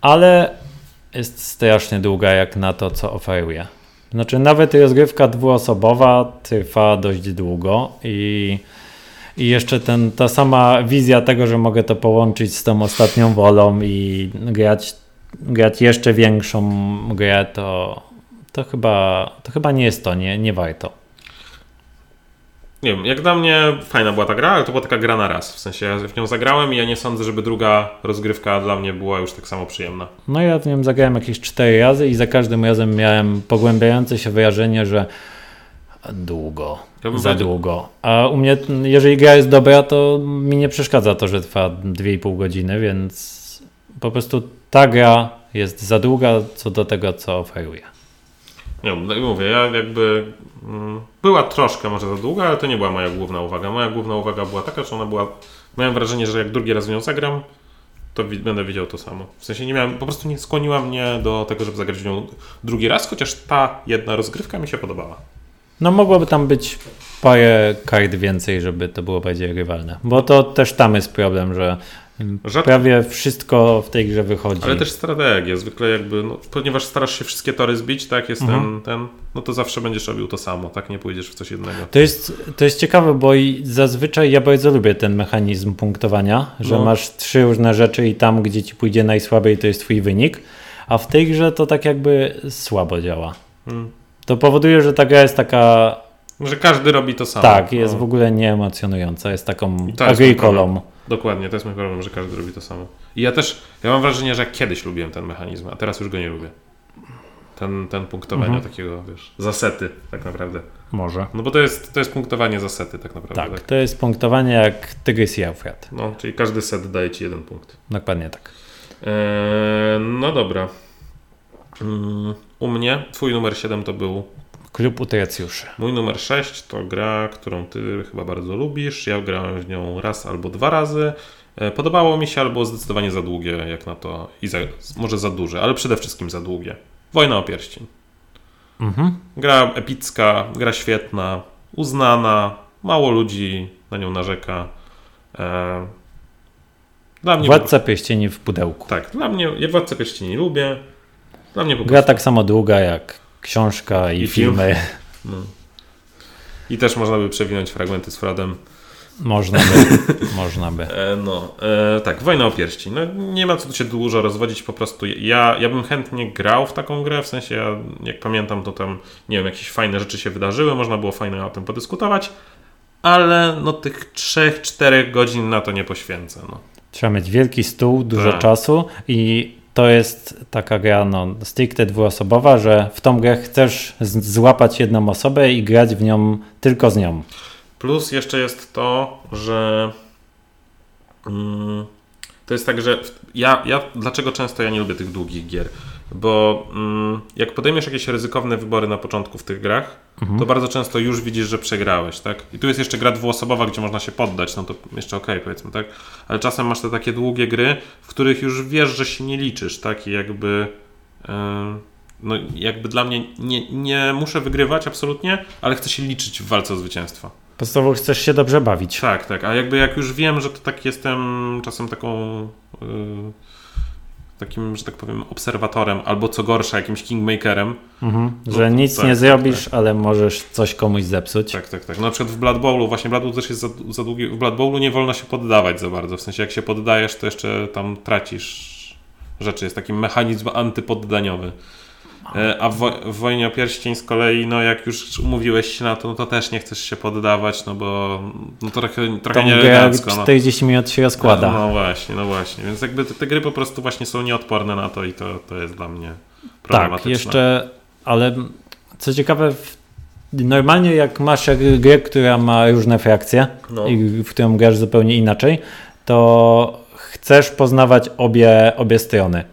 ale jest strasznie długa jak na to, co oferuje. Znaczy nawet rozgrywka dwuosobowa trwa dość długo i, i jeszcze ten, ta sama wizja tego, że mogę to połączyć z tą ostatnią wolą i grać, grać jeszcze większą grę, to, to, chyba, to chyba nie jest to, nie, nie warto. Nie wiem, jak dla mnie fajna była ta gra, ale to była taka gra na raz. W sensie ja w nią zagrałem i ja nie sądzę, żeby druga rozgrywka dla mnie była już tak samo przyjemna. No ja w nią zagrałem jakieś cztery razy i za każdym razem miałem pogłębiające się wyrażenie, że długo, Ja za powiedział- długo. A u mnie, jeżeli gra jest dobra, to mi nie przeszkadza to, że trwa 2,5 godziny, więc po prostu ta gra jest za długa co do tego, co oferuje. Nie wiem, tak mówię, ja jakby mm, była troszkę może za długa, ale to nie była moja główna uwaga. Moja główna uwaga była taka, że ona była. Miałem wrażenie, że jak drugi raz w nią zagram, to wi- będę widział to samo. W sensie nie miałem, po prostu nie skłoniła mnie do tego, żeby zagrać w nią drugi raz, chociaż ta jedna rozgrywka mi się podobała. No mogłoby tam być parę kart więcej, żeby to było bardziej rywalne. Bo to też tam jest problem, że Rzadko- prawie wszystko w tej grze wychodzi. Ale też strategia, zwykle jakby, no, ponieważ starasz się wszystkie tory zbić, tak, jest Mhm. ten, ten, no to zawsze będziesz robił to samo, tak, nie pójdziesz w coś jednego. To jest, to jest ciekawe, bo i zazwyczaj ja bardzo lubię ten mechanizm punktowania, że No. masz trzy różne rzeczy i tam, gdzie ci pójdzie najsłabiej, to jest twój wynik, a w tej grze to tak jakby słabo działa. Hmm. To powoduje, że ta gra jest taka, Że każdy robi to samo. tak, jest no. w ogóle nieemocjonująca, jest taką agrikolą. Dokładnie, to jest mój problem, że każdy robi to samo. I ja też, ja mam wrażenie, że kiedyś lubiłem ten mechanizm, a teraz już go nie lubię. Ten, ten punktowania Mhm. takiego, wiesz, zasety tak naprawdę. Może. No bo to jest, to jest punktowanie zasety tak naprawdę. Tak, to jest punktowanie jak Tygrys i Eufrat. No, czyli każdy set daje ci jeden punkt. Dokładnie tak. Eee, no dobra. Mm, u mnie twój numer 7 to był Klub utracjuszy. Mój numer 6 to gra, którą ty chyba bardzo lubisz. Ja grałem w nią raz albo dwa razy. E, Podobało mi się, ale było zdecydowanie za długie, jak na to. I za, może za duże, ale przede wszystkim za długie. Wojna o pierścień. Mhm. Gra epicka, gra świetna, uznana. Mało ludzi na nią narzeka. E, Dla mnie. Władca pierścieni w pudełku. Tak, dla mnie. Ja Władcę Pierścieni lubię. Dla mnie po Gra tak samo długa jak książka i, I film. filmy. No. I też można by przewinąć fragmenty z Fradem. Można by. można by. E, no, e, tak, Wojna o Pierścień. No, nie ma co tu się dużo rozwodzić, po prostu ja, ja bym chętnie grał w taką grę, w sensie ja, jak pamiętam, to tam, nie wiem, jakieś fajne rzeczy się wydarzyły, można było fajnie o tym podyskutować, ale no tych 3-4 godzin na to nie poświęcę. No. Trzeba mieć wielki stół, dużo Tak. czasu i to jest taka gra no, stricte dwuosobowa, że w tą grę chcesz złapać jedną osobę i grać w nią tylko z nią. Plus jeszcze jest to, że mm, to jest tak, że ja, ja dlaczego często ja nie lubię tych długich gier? Bo mm, jak podejmiesz jakieś ryzykowne wybory na początku w tych grach, Mhm. to bardzo często już widzisz, że przegrałeś, tak? I tu jest jeszcze gra dwuosobowa, gdzie można się poddać, no to jeszcze okej, powiedzmy, tak? Ale czasem masz te takie długie gry, w których już wiesz, że się nie liczysz, tak? I jakby yy, no jakby dla mnie nie, nie muszę wygrywać absolutnie, ale chcę się liczyć w walce o zwycięstwo. Podstawowo chcesz się dobrze bawić. Tak, tak, a jakby jak już wiem, że to tak jestem czasem taką yy, takim, że tak powiem, obserwatorem, albo co gorsza, jakimś kingmakerem. Mhm. No, Że nic tak, nie tak, zrobisz, ale możesz coś komuś zepsuć. Tak, tak, tak. No, na przykład w Blood Bowlu, właśnie Blood Bowl też jest za, za długi. W Blood Bowlu nie wolno się poddawać za bardzo. W sensie, jak się poddajesz, to jeszcze tam tracisz rzeczy. Jest taki mechanizm antypoddaniowy. E, A w, wo- w Wojnie o Pierścień z kolei, no jak już umówiłeś się na to, no to też nie chcesz się poddawać, no bo no trochę, trochę Tą grę nieelegancko. No. 40 minut się rozkłada. No właśnie, no właśnie. Więc jakby te, te gry po prostu właśnie są nieodporne na to i to, to jest dla mnie Tak, problematyczne. jeszcze, ale co ciekawe, normalnie jak masz jak- grę, która ma różne frakcje No. i w którą grasz zupełnie inaczej, to chcesz poznawać obie, obie strony.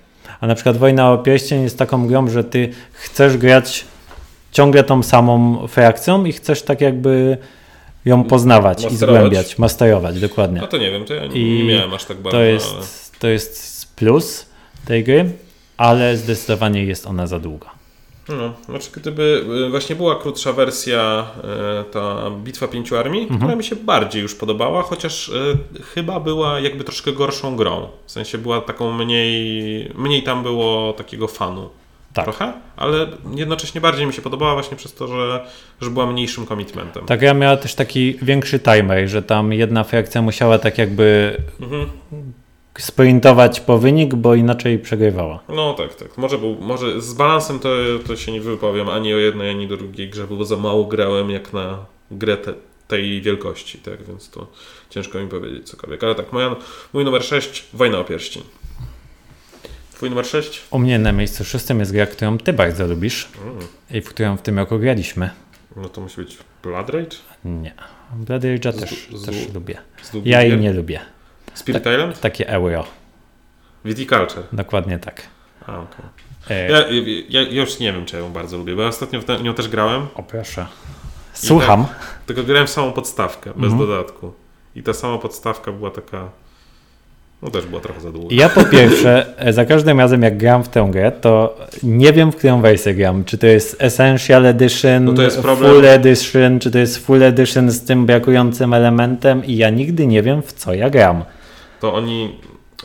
A na przykład Wojna o Pierścień jest taką grą, że ty chcesz grać ciągle tą samą frakcją i chcesz tak jakby ją poznawać i Masterować. zgłębiać, masterować, dokładnie. No to nie wiem, to ja nie, I nie miałem aż tak bardzo, To jest, ale... to jest plus tej gry, ale zdecydowanie jest ona za długa. No, znaczy gdyby y, właśnie była krótsza wersja, y, ta Bitwa Pięciu Armii, Mhm. która mi się bardziej już podobała, chociaż y, chyba była jakby troszkę gorszą grą. W sensie była taką mniej, mniej tam było takiego fanu. Tak. Trochę, ale jednocześnie bardziej mi się podobała właśnie przez to, że, że była mniejszym commitmentem. Ta gra miała też taki większy timer, że tam jedna frakcja musiała tak jakby Mhm. Sprintować po wynik, bo inaczej przegrywała. No tak, tak. Może, był, może z balansem to, to się nie wypowiem ani o jednej, ani o drugiej grze, bo za mało grałem jak na grę te, tej wielkości, tak, więc to ciężko mi powiedzieć cokolwiek. Ale tak, moja, mój numer 6, Wojna o Pierścień. Twój numer 6? U mnie na miejscu szóstym jest gra, którą ty bardzo lubisz Mm, i w którą w tym roku graliśmy. no to musi być Blood Rage? Nie. Bloody Rage'a też, z- też lubię. Z Ja jej nie lubię. Spirit Island? Takie euro. Viticulture. Dokładnie tak. A, okej. E, Ja, ja, ja już nie wiem, czy ja ją bardzo lubię, bo ja ostatnio w te- nią też grałem, O proszę. Słucham. tylko grałem w samą podstawkę, bez Mhm. dodatku. I ta sama podstawka była taka... No też była trochę za długa. Ja po pierwsze, e, za każdym razem jak gram w tę grę, to nie wiem, w którą wersję gram. Czy to jest Essential Edition, No to jest problem. Full Edition, czy to jest Full Edition z tym brakującym elementem i ja nigdy nie wiem, w co ja gram. To oni...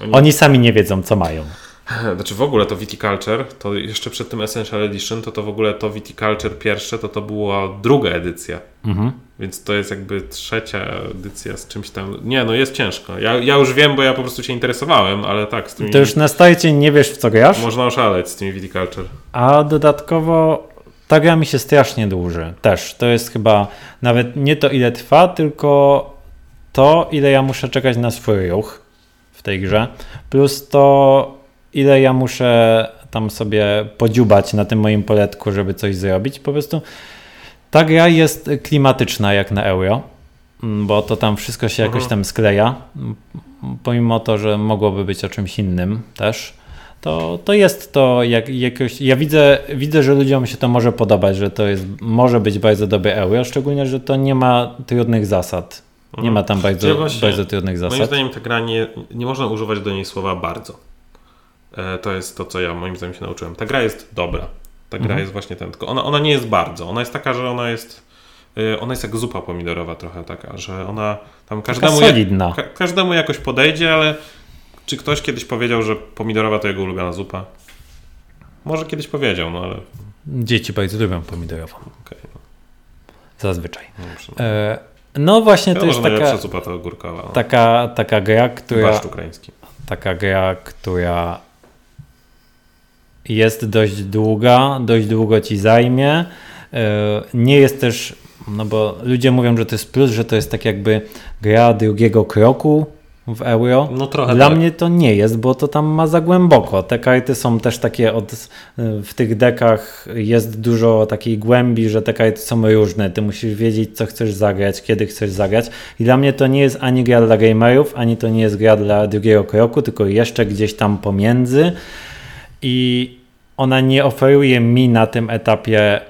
oni Oni sami nie wiedzą, co mają. Znaczy w ogóle to Viticulture, to jeszcze przed tym Essential Edition, to to w ogóle to Viticulture pierwsze, to to była druga edycja. Mhm. Więc to jest jakby trzecia edycja z czymś tam. Nie, no jest ciężko. Ja, ja już wiem, bo ja po prostu się interesowałem, ale tak, z tymi... To już na starcie nie wiesz, w co grasz, Można oszaleć z tymi Viticulture. a dodatkowo ta gra mi się strasznie dłuży też. To jest chyba nawet nie to, ile trwa, tylko to, ile ja muszę czekać na swój ruch w tej grze, plus to, ile ja muszę tam sobie podziubać na tym moim poletku, żeby coś zrobić. Po prostu ta gra jest klimatyczna jak na euro, mm, bo to tam wszystko się jakoś Mhm. tam skleja, pomimo to, że mogłoby być o czymś innym też. To, to jest to jak, jakoś. Ja widzę, widzę, że ludziom się to może podobać, że to jest, może być bardzo dobre euro, szczególnie, że to nie ma trudnych zasad. Nie ma tam bardzo, bardzo trudnych Moim zasad. zdaniem ta gra nie, nie można używać do niej słowa bardzo. E, to jest to, co ja moim zdaniem się nauczyłem. Ta gra jest dobra. Ta gra Mhm. jest właśnie ten, tylko ona, ona nie jest bardzo. Ona jest taka, że ona jest e, ona jest jak zupa pomidorowa trochę taka, że ona tam każdemu, ka, każdemu jakoś podejdzie, ale czy ktoś kiedyś powiedział, że pomidorowa to jego ulubiona zupa? Może kiedyś powiedział, no ale Dzieci bardzo lubią pomidorową. okej. no, Zazwyczaj. dobrze. No właśnie, to Wiadomo, jest taka, zupa to ogórkowa. No. taka, taka gra, która. Barszcz ukraiński. taka gra, która jest dość długa, dość długo ci zajmie. E, Nie jest też, no bo ludzie mówią, że to jest plus, że to jest tak jakby gra drugiego kroku w euro. No trochę Dla tak. mnie to nie jest, bo to tam ma za głęboko. Te karty są też takie od, w tych dekach jest dużo takiej głębi, że te karty są różne. Ty musisz wiedzieć, co chcesz zagrać, kiedy chcesz zagrać. I dla mnie to nie jest ani gra dla gamerów, ani to nie jest gra dla drugiego kroku, tylko jeszcze gdzieś tam pomiędzy. I ona nie oferuje mi na tym etapie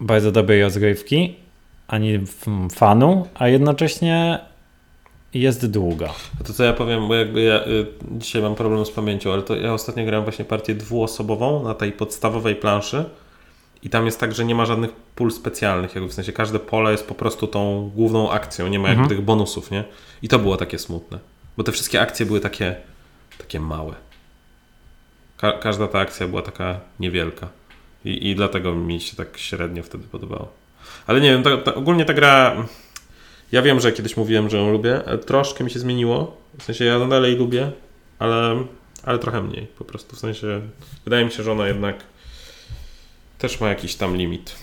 bardzo dobrej rozgrywki, ani fanu, a jednocześnie jest długa. A to co ja powiem, bo jakby ja y, dzisiaj mam problem z pamięcią, ale to ja ostatnio grałem właśnie partię dwuosobową na tej podstawowej planszy i tam jest tak, że nie ma żadnych pól specjalnych, jakby w sensie każde pole jest po prostu tą główną akcją, nie ma jakby Mhm. tych bonusów, nie? I to było takie smutne, bo te wszystkie akcje były takie, takie małe. Ka- każda ta akcja była taka niewielka I, i dlatego mi się tak średnio wtedy podobało. Ale nie wiem, ta, ta, ogólnie ta gra... Ja wiem, że kiedyś mówiłem, że ją lubię, ale troszkę mi się zmieniło. W sensie ja dalej lubię, ale, ale trochę mniej po prostu. W sensie wydaje mi się, że ona jednak też ma jakiś tam limit.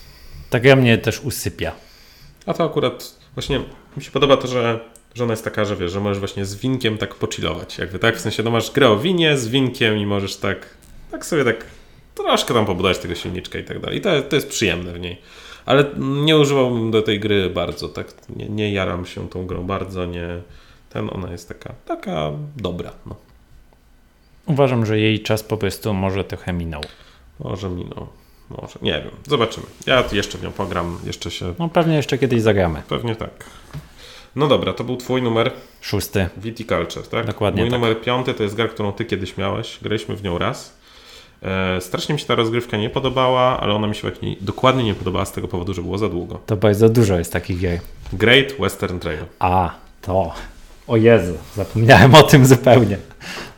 Ta gra mnie też usypia. A to akurat właśnie mi się podoba to, że, że ona jest taka, że wiesz, że możesz właśnie z winkiem tak pochillować. Jakby tak, w sensie no masz grę o winie z winkiem i możesz tak, tak sobie tak troszkę tam pobudować tego silniczka i tak dalej. I to, to jest przyjemne w niej. Ale nie używałbym do tej gry bardzo, tak, nie, nie jaram się tą grą bardzo, nie, ten, ona jest taka, taka dobra, no. Uważam, że jej czas po prostu może trochę minął. Może minął. Może. Nie wiem. Zobaczymy. Ja jeszcze w nią pogram. Jeszcze się... No pewnie jeszcze kiedyś zagramy. Pewnie tak. No dobra, to był twój numer Szósty. Viticulture, tak? Dokładnie Mój tak. numer piąty to jest gra, którą ty kiedyś miałeś. Graliśmy w nią raz. E, strasznie mi się ta rozgrywka nie podobała, ale ona mi się właśnie dokładnie nie podobała z tego powodu, że było za długo. To bardzo dużo jest takich gier. Great Western Trail. A, to. O Jezu, zapomniałem o tym zupełnie.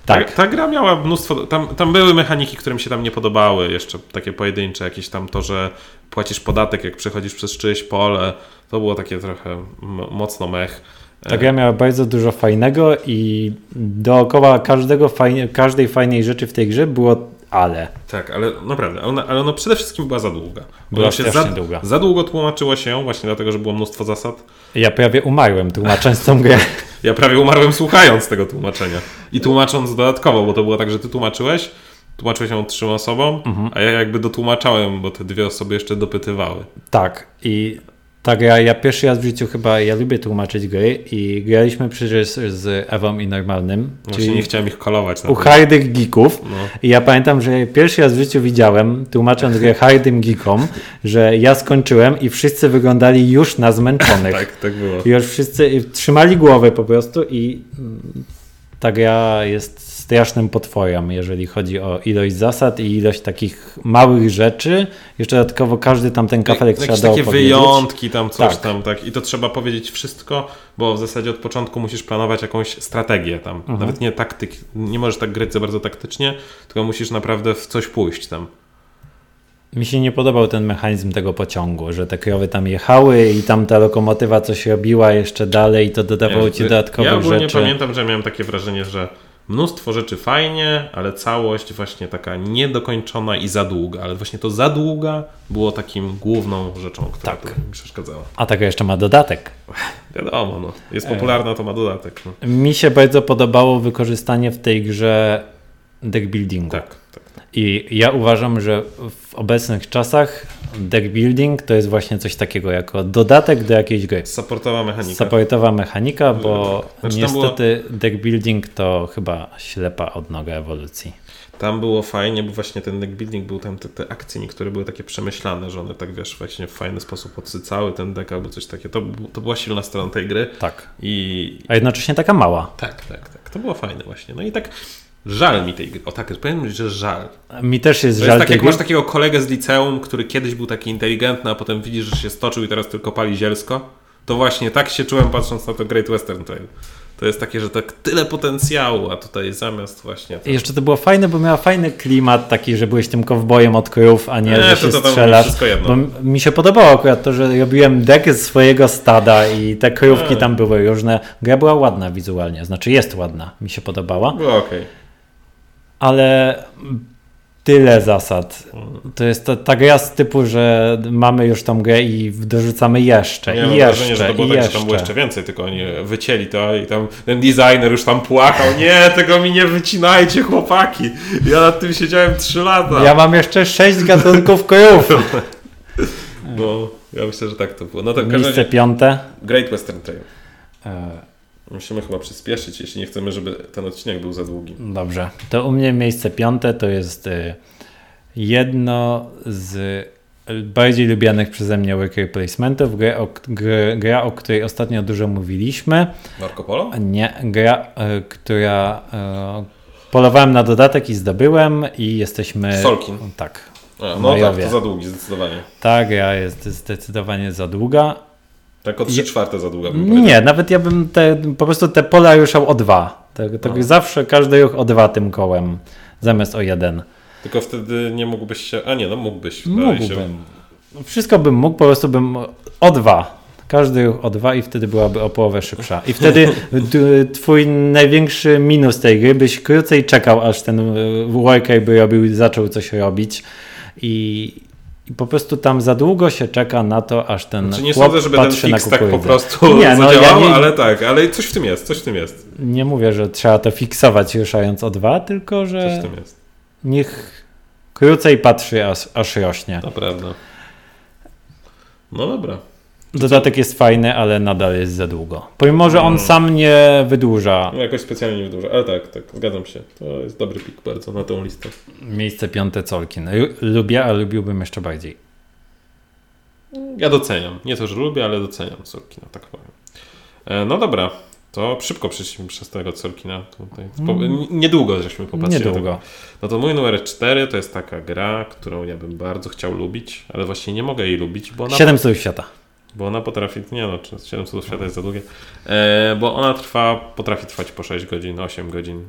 Tak. Ta, ta gra miała mnóstwo. Tam, tam były mechaniki, które mi się tam nie podobały, jeszcze takie pojedyncze, jakieś tam to, że płacisz podatek, jak przechodzisz przez czyjeś pole. To było takie trochę mocno mech. Ta gra miała bardzo dużo fajnego i dookoła każdego fajnie, każdej fajnej rzeczy w tej grze było ale. Tak, ale naprawdę, ona, ale ona przede wszystkim była za długa. Była Ona się za, długa. za długo tłumaczyło się, właśnie dlatego, że było mnóstwo zasad. Ja prawie umarłem tłumacząc tą grę. Ja prawie umarłem słuchając tego tłumaczenia. I tłumacząc dodatkowo, bo to było tak, że ty tłumaczyłeś, tłumaczyłeś ją trzem osobom, Mhm. a ja jakby dotłumaczałem, bo te dwie osoby jeszcze dopytywały. Tak, i ta gra, ja pierwszy raz w życiu chyba, ja lubię tłumaczyć gry i graliśmy przecież z Ewą i Normalnym, Właśnie czyli nie chciałem ich kolować. U hardych geeków. No. I ja pamiętam, że pierwszy raz w życiu widziałem, tłumacząc grę hardym geekom, że ja skończyłem i wszyscy wyglądali już na zmęczonych. Tak, tak było. I już wszyscy trzymali głowę po prostu i mm, ta gra jest strasznym potworem, jeżeli chodzi o ilość zasad i ilość takich małych rzeczy. Jeszcze dodatkowo każdy tam ten kafelek trzeba Jakieś takie wyjątki tam, coś Tak. tam, tak. I to trzeba powiedzieć wszystko, bo w zasadzie od początku musisz planować jakąś strategię tam. Mhm. Nawet nie taktyk, nie możesz tak grać za bardzo taktycznie, tylko musisz naprawdę w coś pójść tam. Mi się nie podobał ten mechanizm tego pociągu, że te krowy tam jechały i tam ta lokomotywa coś robiła jeszcze dalej i to dodawało Nie, ci ja dodatkowych ogólnie rzeczy. pamiętam, że miałem takie wrażenie, że mnóstwo rzeczy fajnie, ale całość właśnie taka niedokończona i za długa. Ale właśnie to za długa było takim główną rzeczą, która Tak. mi przeszkadzała. A taka jeszcze ma dodatek. Wiadomo, no. Jest popularna, to ma dodatek. No. Mi się bardzo podobało wykorzystanie w tej grze deck buildingu. Tak, tak. I ja uważam, że w obecnych czasach deck building to jest właśnie coś takiego jako dodatek do jakiejś gry. Supportowa mechanika. Supportowa mechanika, bo Znaczy, niestety deck building to chyba ślepa odnoga ewolucji. Tam było fajnie, bo właśnie ten deck building był tam, te, te akcje niektóre były takie przemyślane, że one tak wiesz, właśnie w fajny sposób odsycały ten deck albo coś takiego. To, to była silna strona tej gry Tak. i A jednocześnie taka mała. tak, tak, tak. To było fajne właśnie. No i tak żal mi tej gry. O tak, powiem, że żal. Mi też jest To żal jest tak, jak masz takiego kolegę z liceum, który kiedyś był taki inteligentny, a potem widzisz, że się stoczył i teraz tylko pali zielsko. To właśnie tak się czułem patrząc na to Great Western Trail. To jest takie, że tak tyle potencjału, a tutaj zamiast właśnie... To... Jeszcze to było fajne, bo miała fajny klimat taki, że byłeś tym kowbojem od krów, a nie, Nie, że to- się to strzelasz. wszystko jedno. Bo mi się podobało akurat to, że robiłem deck z swojego stada i te Nie. tam były różne. Gra była ładna wizualnie, znaczy jest ładna, mi się podobała, Było okej. Ale tyle zasad. To jest ta, ta gra z typu, że mamy już tą grę i dorzucamy jeszcze, Ja mam i wrażenie, jeszcze, że to było tak, że jeszcze. tam było jeszcze więcej, tylko oni wycięli to i tam ten designer już tam płakał. Nie, tego mi nie wycinajcie, chłopaki. Ja nad tym siedziałem 3 lata. Ja mam jeszcze sześć gatunków krów. No, ja myślę, że tak to było. No to każdym Miejsce razie piąte. Great Western Trail. Musimy chyba przyspieszyć, jeśli nie chcemy, żeby ten odcinek był za długi. Dobrze. To u mnie miejsce piąte to jest y, jedno z bardziej lubianych przeze mnie worker placementów. Gra o, gra, o której ostatnio dużo mówiliśmy. Marco Polo? Nie, gra, y, która y, polowałem na dodatek i zdobyłem i jesteśmy... Solkin. Tak. A, no Majowie. tak, to za długi, zdecydowanie. Ta gra jest zdecydowanie za długa. Tak o 3 Je- czwarte za długa bym powiedział. Nie, nawet ja bym te, po prostu te pola ruszał o dwa. Tak, tak No. Zawsze każdy ruch o dwa tym kołem, zamiast o jeden. Tylko wtedy nie mógłbyś się... A nie, no mógłbyś. wydaje się. Mógłbym. Wszystko bym mógł, po prostu bym o dwa. Każdy ruch o dwa i wtedy byłaby o połowę szybsza. I wtedy twój największy minus tej gry, byś krócej czekał, aż ten y, worker by robił, zaczął coś robić. I, I po prostu tam za długo się czeka na to, aż ten Znaczy nie sądzę, żeby ten fix tak po prostu Nie, no, zadziałał, ja nie- ale tak, ale coś w tym jest, coś w tym jest. Nie mówię, że trzeba to fiksować ruszając o dwa, tylko Coś że w tym jest. niech krócej patrzy, aż, aż rośnie. To prawda. No dobra. Dodatek jest fajny, ale nadal jest za długo. Pomimo, że on Mm. sam nie wydłuża. No jakoś specjalnie nie wydłuża, ale tak, tak, zgadzam się. To jest dobry pik bardzo na tą listę. Miejsce piąte Colkin. Lu- Lubię, a lubiłbym jeszcze bardziej. Ja doceniam. Nie to, że lubię, ale doceniam Sorkina, tak powiem. E, no dobra, to szybko przeszliśmy przez tego Sorkina. Tutaj. N- niedługo żeśmy popatrzyli. Mm. Niedługo. No to mój numer 4 to jest taka gra, którą ja bym bardzo chciał lubić, ale właśnie nie mogę jej lubić, bo ona, Siedem cudów świata. Bo ona potrafi, nie no, czy 7 cudów świata jest za długie, e, bo ona trwa, potrafi trwać po 6 godzin, 8 godzin.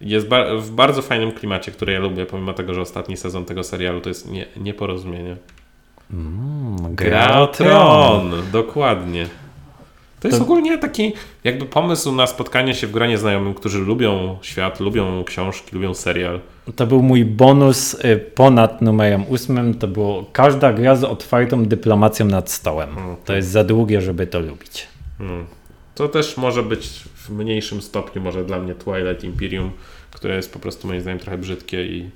Jest w bardzo fajnym klimacie, który ja lubię, pomimo tego, że ostatni sezon tego serialu to jest nie, nieporozumienie. Mm, Gra Tron, dokładnie. To jest ogólnie taki jakby pomysł na spotkanie się w gronie znajomym, którzy lubią świat, lubią książki, lubią serial. To był mój bonus y, ponad numerem ósmym. To było każda gra z otwartą dyplomacją nad stołem. Mhm. To jest za długie, żeby to lubić. Hmm. To też może być w mniejszym stopniu może dla mnie Twilight Imperium, które jest po prostu moim zdaniem trochę brzydkie i,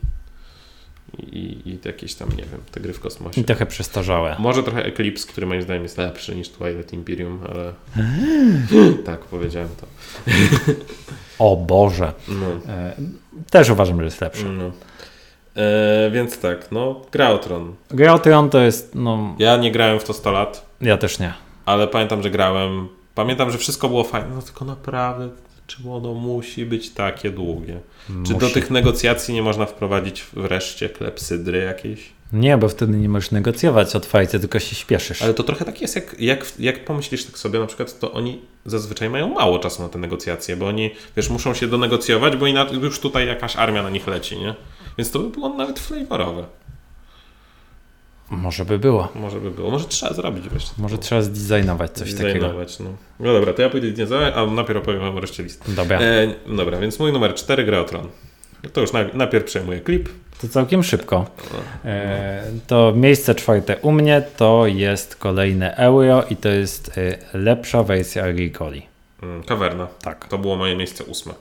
i, i jakieś tam, nie wiem, te gry w kosmosie. I trochę przestarzałe. Może trochę Eclipse, który moim zdaniem jest lepszy niż Twilight Imperium, ale tak powiedziałem to. O Boże. No. E, Też uważam, że jest lepszy. No. E, więc tak, no, gra o Tron. Gra o Tron to jest, no, Ja nie grałem w to 100 lat, ja też nie. ale pamiętam, że grałem. Pamiętam, że wszystko było fajne, no tylko naprawdę, czy ono musi być takie długie? Czy do Musi. tych negocjacji nie można wprowadzić wreszcie klepsydry jakiejś? Nie, bo wtedy nie możesz negocjować otwarcie, tylko się śpieszysz. Ale to trochę tak jest, jak, jak, jak pomyślisz tak sobie na przykład, to oni zazwyczaj mają mało czasu na te negocjacje, bo oni, wiesz, muszą się donegocjować, bo inaczej już tutaj jakaś armia na nich leci, nie? Więc to by było nawet flavorowe. Może by było. Może by było. Może trzeba zrobić wreszcie. Może trzeba zdesignować coś takiego. Designować, no. no dobra, to ja pójdę designować, a najpierw opowiem wam o reszcie listy. Dobra. E, dobra, więc mój numer 4 gra o Tron. To już na, najpierw przejmuję klip. To całkiem szybko. E, to miejsce czwarte u mnie to jest kolejne euro i to jest e, lepsza wersja Agricoli. Mm, Kawerna. Tak. To było moje miejsce ósme.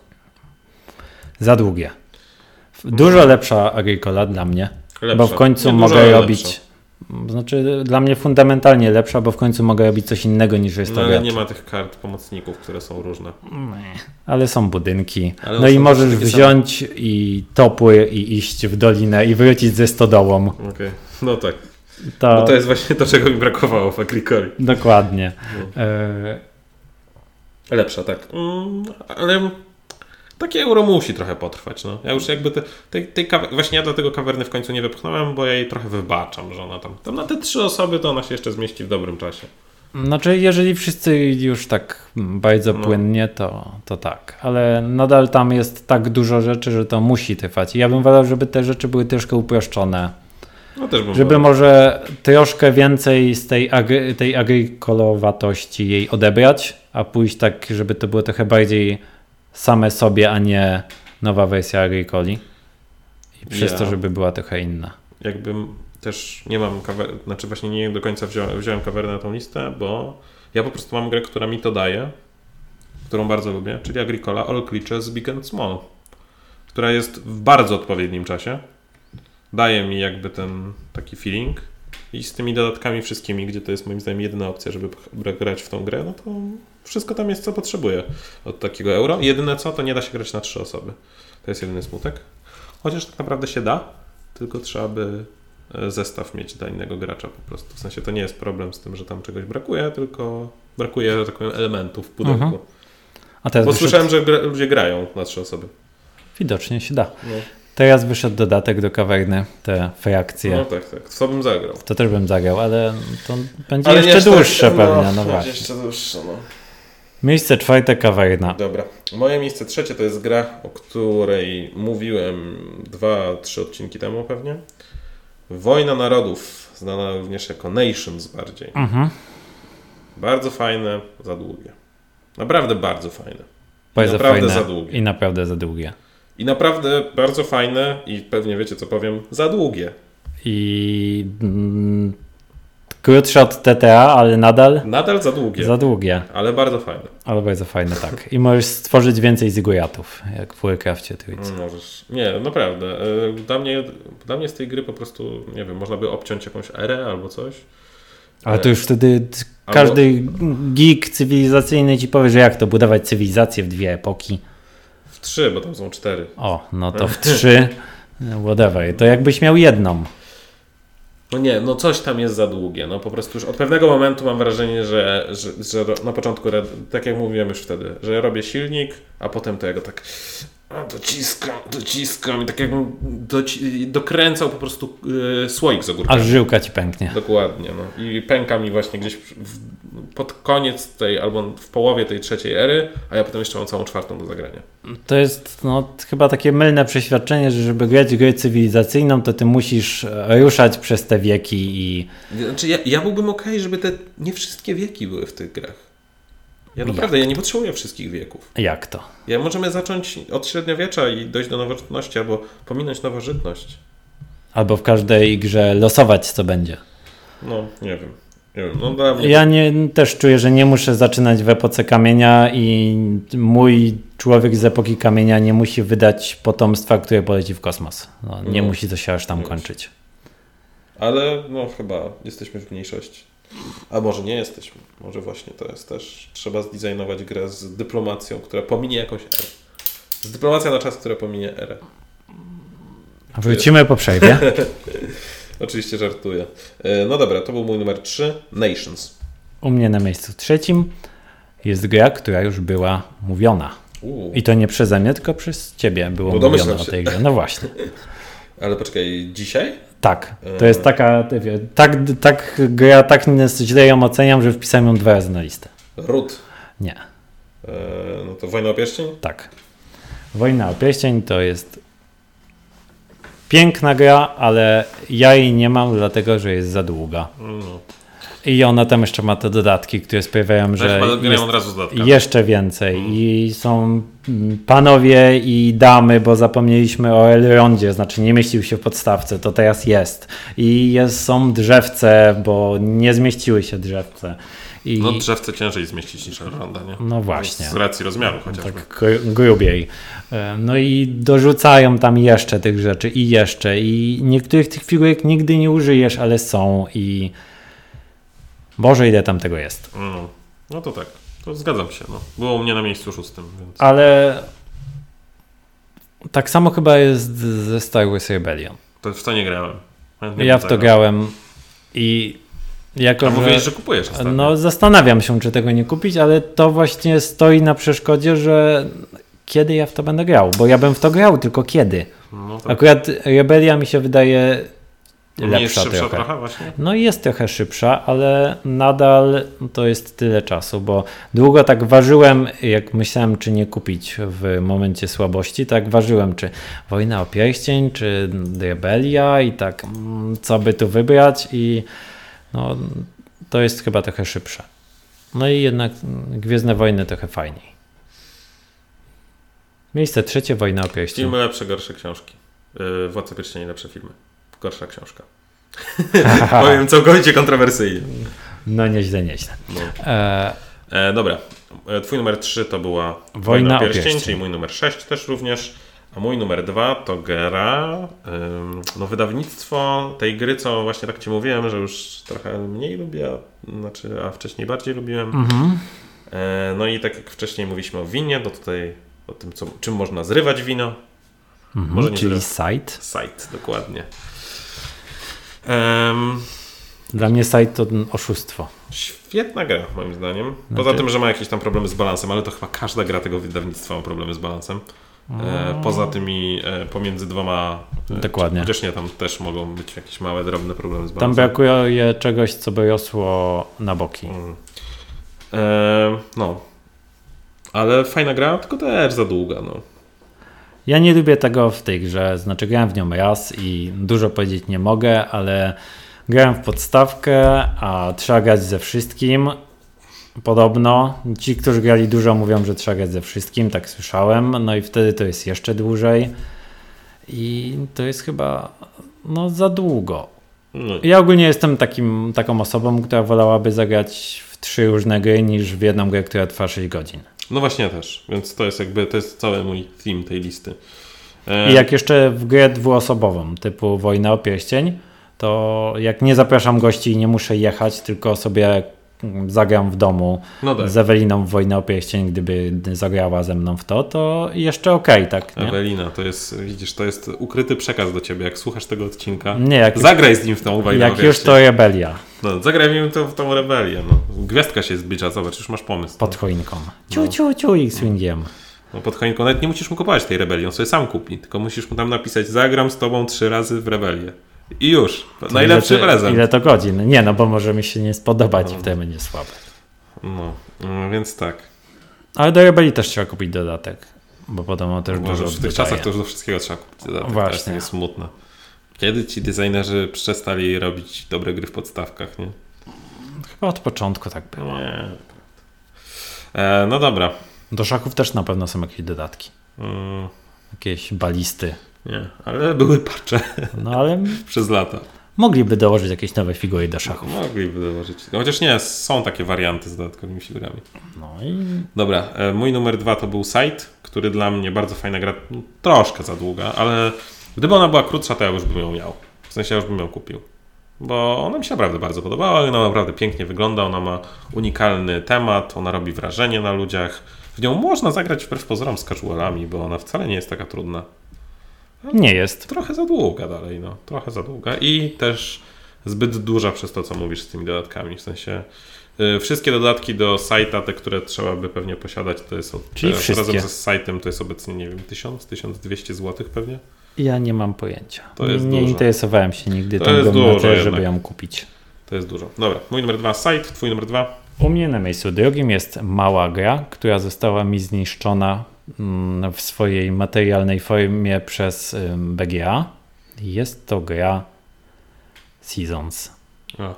Za długie. Dużo lepsza Agricola dla mnie, Lepsza. bo w końcu Nie, mogę robić. lepsza. Znaczy, dla mnie fundamentalnie lepsza, bo w końcu mogę robić coś innego niż jest No, ale nie ma tych kart pomocników, które są różne. Ale są budynki. Ale no i możesz wziąć i topły i iść w dolinę i wrócić ze stodołą. Okej, no tak. To, No to jest właśnie to, czego mi brakowało w Agricoli. dokładnie. No. E, Lepsza, tak. Mm, ale takie euro musi trochę potrwać. No. Ja już jakby te, tej, tej kawer... Właśnie ja dlatego kawerny w końcu nie wypchnąłem, bo ja jej trochę wybaczam, że ona tam, tam na te trzy osoby to ona się jeszcze zmieści w dobrym czasie. Znaczy, jeżeli wszyscy już tak bardzo No. płynnie, to, to tak. Ale nadal tam jest tak dużo rzeczy, że to musi trwać. I ja bym wolał, żeby te rzeczy były troszkę uproszczone. No Żeby wolał. może troszkę więcej z tej, agry, tej agrikolowatości jej odebrać, a pójść tak, żeby to było trochę bardziej same sobie, a nie nowa wersja agrikoli. I przez Ja. to, żeby była trochę inna. jakbym też nie mam kawer... znaczy właśnie nie do końca wziąłem, wziąłem na tą listę, bo ja po prostu mam grę, która mi to daje, którą bardzo lubię, czyli Agricola All Creatures Big and Small, która jest w bardzo odpowiednim czasie. Daje mi jakby ten taki feeling i z tymi dodatkami wszystkimi, gdzie to jest moim zdaniem jedyna opcja, żeby grać w tą grę, no to wszystko tam jest, co potrzebuję od takiego euro. Jedyne co, to nie da się grać na trzy osoby. To jest jedyny smutek. Chociaż tak naprawdę się da, tylko trzeba by e, zestaw mieć dla innego gracza po prostu. W sensie to nie jest problem z tym, że tam czegoś brakuje, tylko brakuje, że tak powiem, elementów w pudełku. Mhm. A teraz Bo wyszedł, słyszałem, że gra, ludzie grają na trzy osoby. widocznie się da. No, Teraz wyszedł dodatek do kawerny, te frakcje. no tak, tak. Co bym zagrał? To też bym zagrał, ale to będzie jeszcze dłuższe pewnie, no właśnie. Jeszcze dłuższe, no. Miejsce czwarte kawerna. Dobra. Moje miejsce trzecie to jest gra, o której mówiłem dwa, trzy odcinki temu pewnie. Wojna Narodów, znana również jako Nations bardziej. Mhm. Bardzo fajne, za długie. Naprawdę bardzo fajne. Bardzo naprawdę fajne za długie. i naprawdę za długie. I naprawdę bardzo fajne i pewnie wiecie co powiem, za długie. I mm, krótsze od TTA, ale nadal Nadal za długie, za długie. ale bardzo fajne. Ale bardzo fajne, tak. I możesz stworzyć więcej zigujatów, jak w Warcraftie trójcy. Mm, Możesz. Nie, naprawdę. E, Dla mnie, dla mnie z tej gry po prostu, nie wiem, można by obciąć jakąś erę albo coś. Ale to już wtedy t- Albo- każdy geek cywilizacyjny ci powie, że jak to budować cywilizację w dwie epoki. W trzy, bo tam są cztery. O, no to w trzy, whatever. To jakbyś miał jedną. No nie, no coś tam jest za długie. No po prostu już od pewnego momentu mam wrażenie, że, że, że na początku, tak jak mówiłem już wtedy, że robię silnik, a potem to ja go tak dociskam, dociskam i tak jakbym doci- dokręcał po prostu y, słoik z ogórkami. Aż żyłka ci pęknie. Dokładnie, no. I pęka mi właśnie gdzieś w, pod koniec tej, albo w połowie tej trzeciej ery, a ja potem jeszcze mam całą czwartą do zagrania. To jest no, chyba takie mylne przeświadczenie, że żeby grać grę cywilizacyjną, to ty musisz e, ruszać przez te wieki i Znaczy ja, ja byłbym okej, żeby te nie wszystkie wieki były w tych grach. Ja naprawdę, ja nie potrzebuję wszystkich wieków. jak to? Ja możemy zacząć od średniowiecza i dojść do nowożytności, albo pominąć nowożytność. Albo w każdej grze losować, co będzie. No, nie wiem. Nie wiem, no dla mnie... Ja nie, też czuję, że nie muszę zaczynać w epoce kamienia i mój człowiek z epoki kamienia nie musi wydać potomstwa, które poleci w kosmos. No, nie No. musi to się aż tam kończyć. Ale no chyba jesteśmy w mniejszości. A może nie jesteśmy. Może właśnie to jest też... Trzeba zdesignować grę z dyplomacją, która pominie jakąś erę. Z dyplomacja na czas, która pominie erę. Wrócimy po przerwie. Oczywiście żartuję. E, No dobra, to był mój numer 3. Nations. U mnie na miejscu trzecim jest gra, która już była mówiona. I to nie przeze mnie, tylko przez ciebie było No mówione o tej grze. No właśnie. Ale poczekaj, dzisiaj? Tak. To jest taka, tak, tak gra, tak źle ją oceniam, że wpisałem ją dwa razy na listę. Ród. Nie. E, No to Wojna o Pierścień? Tak. Wojna o Pierścień to jest piękna gra, ale ja jej nie mam, dlatego że jest za długa. No. I ona tam jeszcze ma te dodatki, które sprawiają, że jest od razu dodatkami. jeszcze więcej. I są mm, panowie i damy, bo zapomnieliśmy o Elrondzie, znaczy nie mieścił się w podstawce, to teraz jest. I jest, są drzewce, bo nie zmieściły się drzewce. I No drzewce ciężej zmieścić niż Elronda, nie? No właśnie. Z racji rozmiaru chociażby. tak gru- grubiej. E, No i dorzucają tam jeszcze tych rzeczy i jeszcze. I niektórych tych figurek nigdy nie użyjesz, ale są i Boże, ile tam tego jest. No. no to tak. To zgadzam się. No. Było u mnie na miejscu szóstym, więc... Ale tak samo chyba jest ze Star Wars Rebellion. To w to nie grałem. Chętnie Ja w to grałem i jako, A że... mówiłeś, że kupujesz ostatnio. No, zastanawiam się, czy tego nie kupić, ale to właśnie stoi na przeszkodzie, że kiedy ja w to będę grał, bo ja bym w to grał, tylko kiedy. No to Akurat Rebelia mi się wydaje nie jest lepsza szybsza trochę. trochę właśnie? No jest trochę szybsza, ale nadal to jest tyle czasu, bo długo tak ważyłem, jak myślałem, czy nie kupić w momencie słabości, tak ważyłem, czy Wojna o Pierścień, czy Rebelia i tak, mm, co by tu wybrać i no, to jest chyba trochę szybsze. No i jednak Gwiezdne Wojny trochę fajniej. Miejsce trzecie, Wojna o Pierścień. Filmy lepsze, gorsze książki. Yy, Władca Pierścieni lepsze filmy. Gorsza książka. Powiem całkowicie kontrowersyjnie. No nieźle, nieźle. No. E, E, dobra. E, Twój numer 3 to była Wojna o Pierścień, Pierścień. czyli mój numer 6 też również. A mój numer 2 to gra. ym, No, wydawnictwo tej gry, co właśnie tak Ci mówiłem, że już trochę mniej lubię, a, znaczy, a wcześniej bardziej lubiłem. mhm. E, No i tak jak wcześniej mówiliśmy o winie, to tutaj o tym, co, czym można zrywać wino. Mhm. Może nie Czyli site. Site, dokładnie. Em, Dla mnie site to oszustwo. Świetna gra, moim zdaniem. Poza Znaczy- tym, że ma jakieś tam problemy z balansem, ale to chyba każda gra tego wydawnictwa ma problemy z balansem. E, poza tymi e, pomiędzy dwoma. e, Dokładnie. Chociaż nie, tam też mogą być jakieś małe, drobne problemy z Tam balansem. brakuje czegoś, co by rosło na boki. Mm. E, no. Ale fajna gra, tylko też za długa. No. Ja nie lubię tego w tej grze, znaczy grałem w nią raz i dużo powiedzieć nie mogę, ale grałem w podstawkę, a trzeba grać ze wszystkim. Podobno. Ci, którzy grali dużo mówią, że trzeba grać ze wszystkim, tak słyszałem. No i wtedy to jest jeszcze dłużej. I to jest chyba no za długo. No, Ja ogólnie jestem takim, taką osobą, która wolałaby zagrać w trzy różne gry niż w jedną grę, która trwa 6 godzin. No właśnie też, więc to jest jakby, to jest cały mój theme tej listy. E, I jak jeszcze w grę dwuosobową, typu Wojna o Pierścień, to jak nie zapraszam gości i nie muszę jechać, tylko sobie mm, zagram w domu No tak. z Eweliną w Wojnę o Pierścień, gdyby zagrała ze mną w to, to jeszcze okej, tak, nie? Ewelina, to jest, widzisz, to jest ukryty przekaz do ciebie. Jak słuchasz tego odcinka, Nie, jak, zagraj z nim w tą wojnę. jak już to rebelia No, zagraj w nim to, w tą rebelię. No. Gwiazdka się zbliża, zobacz, już masz pomysł. pod choinką. Ciu, ciu, ciu i swingiem. No, pod choinką nawet nie musisz mu kupować tej rebelii, on sobie sam kupi, tylko musisz mu tam napisać, zagram z tobą trzy razy w rebelię. I już. Najlepszy ile, to- prezent. Ile to godzin? Nie, no bo może mi się nie spodobać i wtedy będzie słabe. No, no, więc tak. Ale do rebelii też trzeba kupić dodatek, bo podobno też Może dużo w tych dodaje. czasach to już do wszystkiego trzeba kupić dodatek. Właśnie. To jest smutne. Kiedy ci designerzy przestali robić dobre gry w podstawkach, nie? Chyba od początku tak było. Nie. E, no dobra. Do szachów też na pewno są jakieś dodatki. Mm, Jakieś balisty. nie, ale były patche No ale przez lata. mogliby dołożyć jakieś nowe figury do szachów. Mogliby dołożyć. Chociaż nie, są takie warianty z dodatkowymi figurami. No i Dobra, e, mój numer dwa to był Site, który dla mnie bardzo fajna gra, troszkę za długa, ale gdyby ona była krótsza, to ja już bym ją miał. W sensie ja już bym ją kupił. Bo ona mi się naprawdę bardzo podobała, ona naprawdę pięknie wygląda, ona ma unikalny temat, ona robi wrażenie na ludziach. W nią można zagrać wbrew pozorom z casualami, bo ona wcale nie jest taka trudna. nie jest. Trochę za długa dalej, no. Trochę za długa i też zbyt duża przez to, co mówisz z tymi dodatkami. W sensie y, wszystkie dodatki do sajta, te, które trzeba by pewnie posiadać, to jest od, Czyli teraz wszystkie. razem ze sajtem to jest obecnie, nie wiem, 1000, 1200 zł pewnie. Ja nie mam pojęcia. To jest nie dużo. interesowałem się nigdy To tą tyle, żeby ją kupić. To jest dużo. Dobra, mój numer dwa site, twój numer dwa. U mnie na miejscu drugim jest mała gra, która została mi zniszczona mm, w swojej materialnej formie przez BGA. Jest to gra Seasons. A,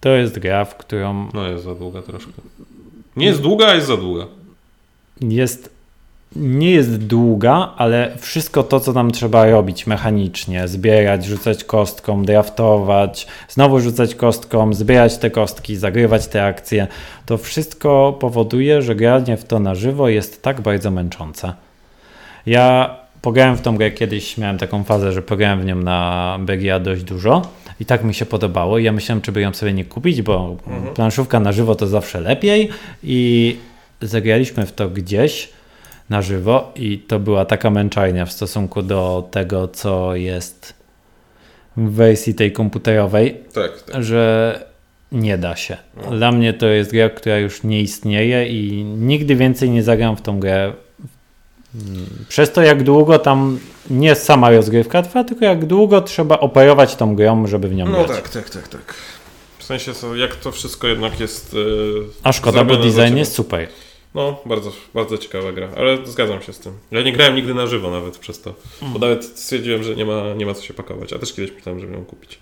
To jest gra, w którą no jest za długa troszkę. Nie jest długa, a jest za długa. jest nie jest długa, ale wszystko to, co tam trzeba robić mechanicznie, zbierać, rzucać kostką, draftować, znowu rzucać kostką, zbierać te kostki, zagrywać te akcje, to wszystko powoduje, że granie w to na żywo jest tak bardzo męczące. Ja pograłem w tą grę kiedyś, miałem taką fazę, że pograłem w nią na BGA dość dużo i tak mi się podobało. I ja myślałem, czy by ją sobie nie kupić, bo planszówka na żywo to zawsze lepiej i zagraliśmy w to gdzieś na żywo i to była taka męczarnia w stosunku do tego, co jest w wersji tej komputerowej, Tak, tak. że nie da się. Dla mnie to jest gra, która już nie istnieje i nigdy więcej nie zagram w tą grę. Przez to, jak długo tam nie sama rozgrywka trwa, tylko jak długo trzeba operować tą grą, żeby w nią No grać. tak, tak, tak, tak. W sensie, jak to wszystko jednak jest. Yy, A szkoda, bo design jest super. No, bardzo, bardzo ciekawa gra, ale zgadzam się z tym. Ja nie grałem nigdy na żywo nawet przez to, bo nawet stwierdziłem, że nie ma, nie ma co się pakować, a też kiedyś myślałem, żeby ją kupić.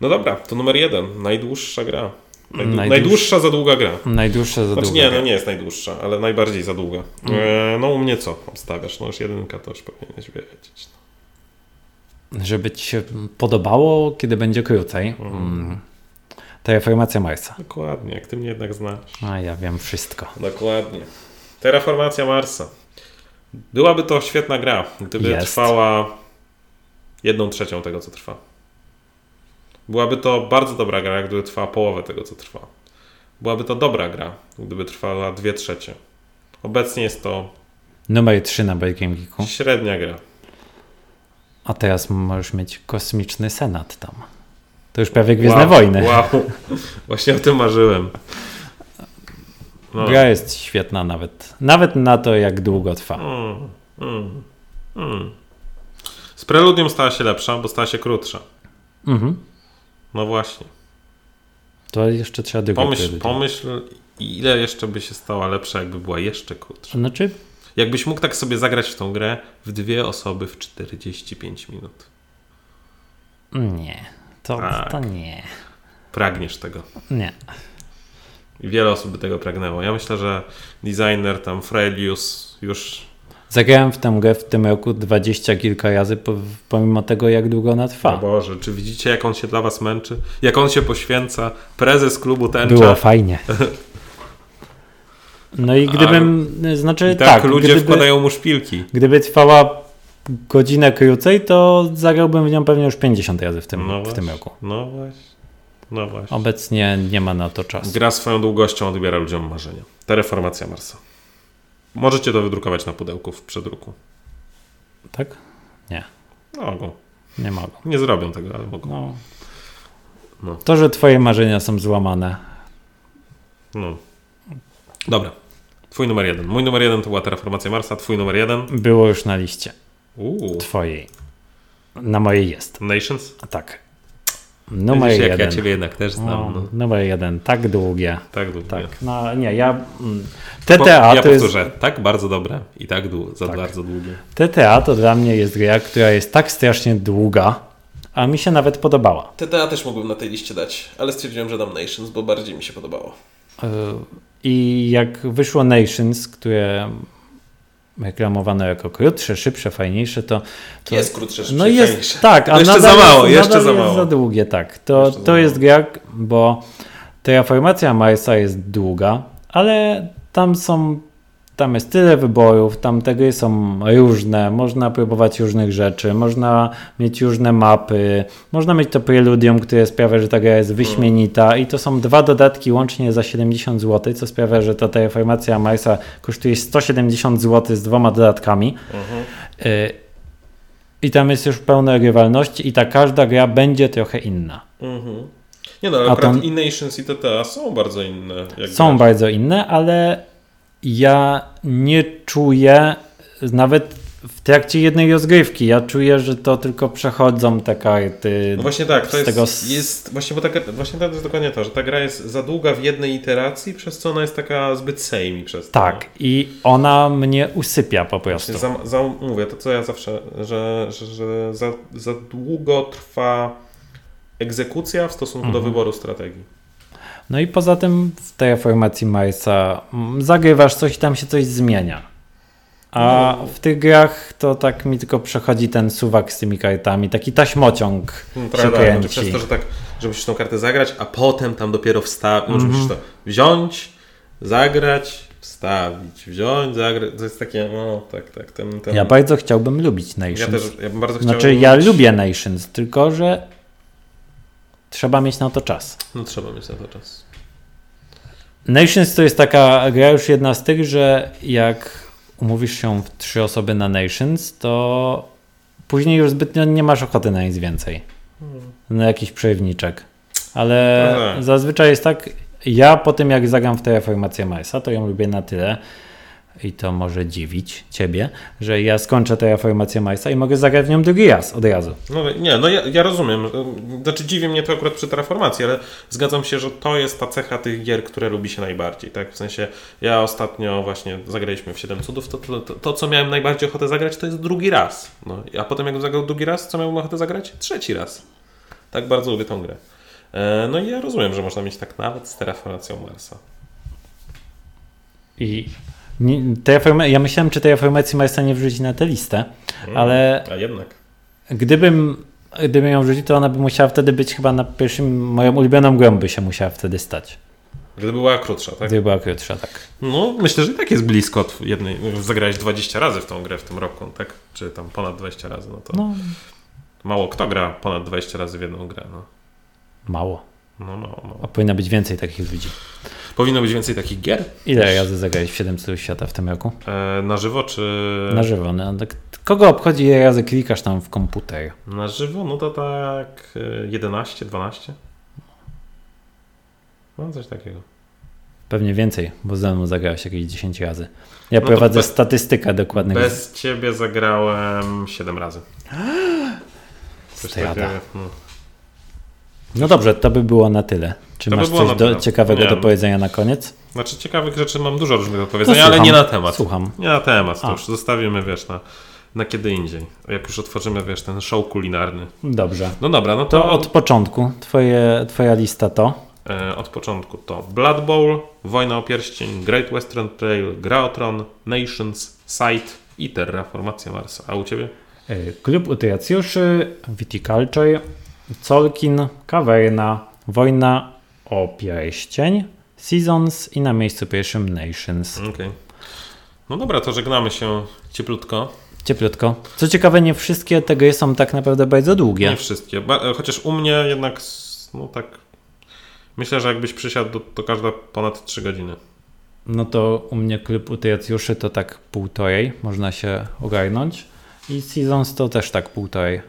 No dobra, to numer jeden, najdłuższa gra. Najdłu- Najdłuż- Najdłuższa za długa gra. Najdłuższe za Znaczy długo. nie, no nie jest najdłuższa, ale najbardziej za długa. E, no u mnie co obstawiasz? No już jedynka to już powinieneś wiedzieć. Żeby ci się podobało, kiedy będzie krócej. Mhm. Mm. Terraformacja Marsa. Dokładnie, jak ty mnie jednak znasz. A ja wiem wszystko. Dokładnie. Terraformacja Marsa. Byłaby to świetna gra, gdyby Jest. trwała jedną trzecią tego, co trwa. Byłaby to bardzo dobra gra, gdyby trwała połowę tego, co trwa. Byłaby to dobra gra, gdyby trwała dwie trzecie. Obecnie jest to Numer 3 na Game Geeku. średnia gra. A teraz możesz mieć kosmiczny senat tam. To już prawie Gwiezdne wow, Wojny. Wow, właśnie o tym marzyłem. No. Gra jest świetna nawet. Nawet na to, jak długo trwa. Mm, mm, mm. Z preludium stała się lepsza, bo stała się krótsza. Mhm. No właśnie. To jeszcze trzeba drugą Pomyśl, pomyśl, ile jeszcze by się stała lepsza, jakby była jeszcze krótsza. Znaczy, Jakbyś mógł tak sobie zagrać w tą grę w dwie osoby w 45 minut. nie. To, Tak. to nie. Pragniesz tego. Nie. Wiele osób by tego pragnęło. Ja myślę, że designer tam Frelius już Zagrałem w tę grę w tym roku dwadzieścia kilka razy, po- pomimo tego, jak długo ona O trwa. Boże, czy widzicie, jak on się dla was męczy? Jak on się poświęca? Prezes klubu Tęcza. Było fajnie. No i gdybym, znaczy I tak, tak, ludzie gdyby, wkładają mu szpilki. gdyby trwała godzinę krócej, to zagrałbym w nią pewnie już 50 razy w tym, No w tym roku. No właśnie. No właśnie. Obecnie nie ma na to czasu. Gra swoją długością odbiera ludziom marzenia. Terraformacja Marsa. Możecie to wydrukować na pudełku w przedruku. Tak? Nie, Mogą. nie mogą. Nie zrobią tego, ale mogą. No. No. To, że twoje marzenia są złamane. No. Dobra. Twój numer jeden. Mój numer jeden to była Terraformacja Marsa. Twój numer jeden. Było już na liście Uuu. twojej. Na mojej jest. Nations? Tak. Numer Widzisz, jak jeden. ja ciebie jednak też znam. No, No. numer jeden. Tak długie. Tak długo. Tak. No nie, ja... mm, Po, TTA ja to jest... powtórzę. Tak bardzo dobre i tak dłu- za Tak. bardzo długie. TTA to dla mnie jest gra, która jest tak strasznie długa, a mi się nawet podobała. TTA też mógłbym na tej liście dać, ale stwierdziłem, że dam Nations, bo bardziej mi się podobało. Yy, I jak wyszło Nations, które reklamowano jako krótsze, szybsze, fajniejsze, to... to Jest krótsze, szybsze, No jest, fajniejsze. tak, a jeszcze za mało, jest, jeszcze za mało. za długie, tak. To, Jeszcze to jest gra, bo terraformacja Marsa jest długa, ale tam są, tam jest tyle wyborów, tam te gry są różne, można próbować różnych rzeczy, można mieć różne mapy, można mieć to preludium, które sprawia, że ta gra jest wyśmienita i to są dwa dodatki łącznie za 70 zł, co sprawia, że ta terraformacja Marsa kosztuje 170 zł z dwoma dodatkami. Y, I tam jest już pełna grywalności i ta każda gra będzie trochę inna. Mhm. Nie no, ale akurat tam- Nations i TTA są bardzo inne. Jak Są bardzo inne, ale ja nie czuję nawet w trakcie jednej rozgrywki, ja czuję, że to tylko przechodzą te karty. No właśnie tak, to jest, tego jest właśnie, bo ta, właśnie to jest dokładnie to, że ta gra jest za długa w jednej iteracji, przez co ona jest taka zbyt samey przez to. Tak, i ona mnie usypia po prostu. Za, za, mówię to, co ja zawsze, że, że, że za, za długo trwa egzekucja w stosunku Mhm. do wyboru strategii. No i poza tym w terraformacji Marsa mm, zagrywasz coś i tam się coś zmienia. A No. w tych grach to tak mi tylko przechodzi ten suwak z tymi kartami, taki taśmociąg No, się kręci. znaczy przez to, że tak, że musisz tą kartę zagrać, a potem tam dopiero wstawić, Mhm. musisz to wziąć, zagrać, wstawić, wziąć, zagrać, to jest takie, no tak, tak, ten, ten... Ja bardzo chciałbym lubić Nations. ja też, ja bym bardzo chciał... Znaczy, ja lubię Nations, tylko że trzeba mieć na to czas. No trzeba mieć na to czas. Nations to jest taka gra już jedna z tych, że jak umówisz się w trzy osoby na Nations, to później już zbytnio nie masz ochoty na nic więcej. Na jakiś przerywniczek. Ale Aha. zazwyczaj jest tak, ja po tym jak zagram w Terraformację Marsa, to ją lubię na tyle i to może dziwić ciebie, że ja skończę Terraformację Marsa i mogę zagrać w nią drugi raz od razu. No nie, no ja, ja rozumiem. Znaczy dziwi mnie to akurat przy terraformacji, ale zgadzam się, że to jest ta cecha tych gier, które lubi się najbardziej, tak? W sensie ja ostatnio właśnie zagraliśmy w 7 cudów, to, to, to, to co miałem najbardziej ochotę zagrać, to jest drugi raz. No, a potem jak zagrał drugi raz, co miałem ochotę zagrać? Trzeci raz. Tak bardzo lubię tą grę. E, no i ja rozumiem, że można mieć tak nawet z terraformacją Marsa. I nie, ja myślałem, czy Terraformacji Marsa nie wrzucić na tę listę, ale A jednak. Gdybym, gdybym ją wrzucił, to ona by musiała wtedy być chyba na pierwszym, moją ulubioną grą by się musiała wtedy stać. Gdyby była krótsza, tak? Gdyby była krótsza, tak. No, myślę, że i tak jest blisko od jednej. Zagrałeś 20 razy w tą grę w tym roku, tak? Czy tam ponad 20 razy, no to No, mało kto gra ponad 20 razy w jedną grę, no. mało. No, mało, mało. A powinno być więcej takich ludzi. Powinno być więcej takich gier? Ile razy zagrałeś w 7 cudów świata w tym roku? E, na żywo czy... Na żywo. No, tak, kogo obchodzi, ile razy klikasz tam w komputer? Na żywo? No to tak e, 11, 12? No coś takiego. Pewnie więcej, bo ze mną zagrałeś jakieś 10 razy. Ja No prowadzę bez- statystykę dokładnych Bez ciebie zagrałem 7 razy. Coś strata. takiego. No. No dobrze, to by było na tyle. Czy To by masz było coś do, ciekawego Nie. do powiedzenia na koniec? Znaczy ciekawych rzeczy mam dużo różnych do To powiedzenia, ale słucham. nie na temat. Słucham. Nie na temat, to A. już zostawimy, wiesz, na, na kiedy indziej. Jak już otworzymy, wiesz, ten show kulinarny. Dobrze. No dobra, no to, To od początku. Twoje, twoja lista to? e, od początku to Blood Bowl, Wojna o Pierścień, Great Western Trail, Gra o Tron, Nations, Sight i Terraformacja Marsa. A u Ciebie? Y, Klub Utracjuszy, Viticulture, Colkin, Kawerna, Wojna o Pierścień, Seasons i na miejscu pierwszym Nations. Okej. No dobra, to żegnamy się cieplutko Cieplutko. Co ciekawe, nie wszystkie te gry są tak naprawdę bardzo długie. Nie wszystkie. E, Chociaż u mnie jednak, no tak, myślę, że jakbyś przysiadł, to, to każda ponad 3 godziny. No to u mnie klub utyjacjuszy to tak półtorej, można się ogarnąć. I Seasons to też tak półtorej.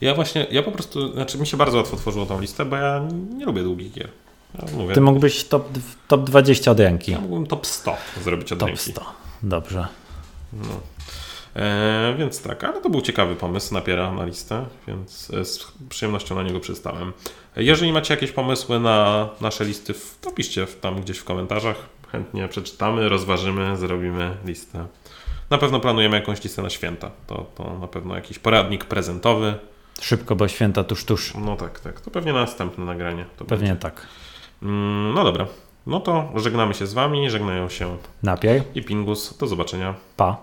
Ja właśnie, ja po prostu, znaczy mi się bardzo łatwo tworzyło tą listę, bo ja nie lubię długich gier. Ja mówię, Ty mógłbyś top, top 20 od ręki. ja mógłbym top 100 zrobić od Top ręki. 100. Dobrze. No. E, więc tak, ale to był ciekawy pomysł, napiera na listę, więc e, z przyjemnością na niego przystałem. Jeżeli macie jakieś pomysły na nasze listy, to piszcie tam gdzieś w komentarzach. Chętnie przeczytamy, rozważymy, zrobimy listę. Na pewno planujemy jakąś listę na święta. To, to na pewno jakiś poradnik prezentowy. Szybko, bo święta tuż, tuż. No tak, tak. To pewnie następne nagranie. Pewnie będzie. tak. Mm, no dobra. No to żegnamy się z Wami, żegnają się Napiej. i Pingus. Do zobaczenia. Pa.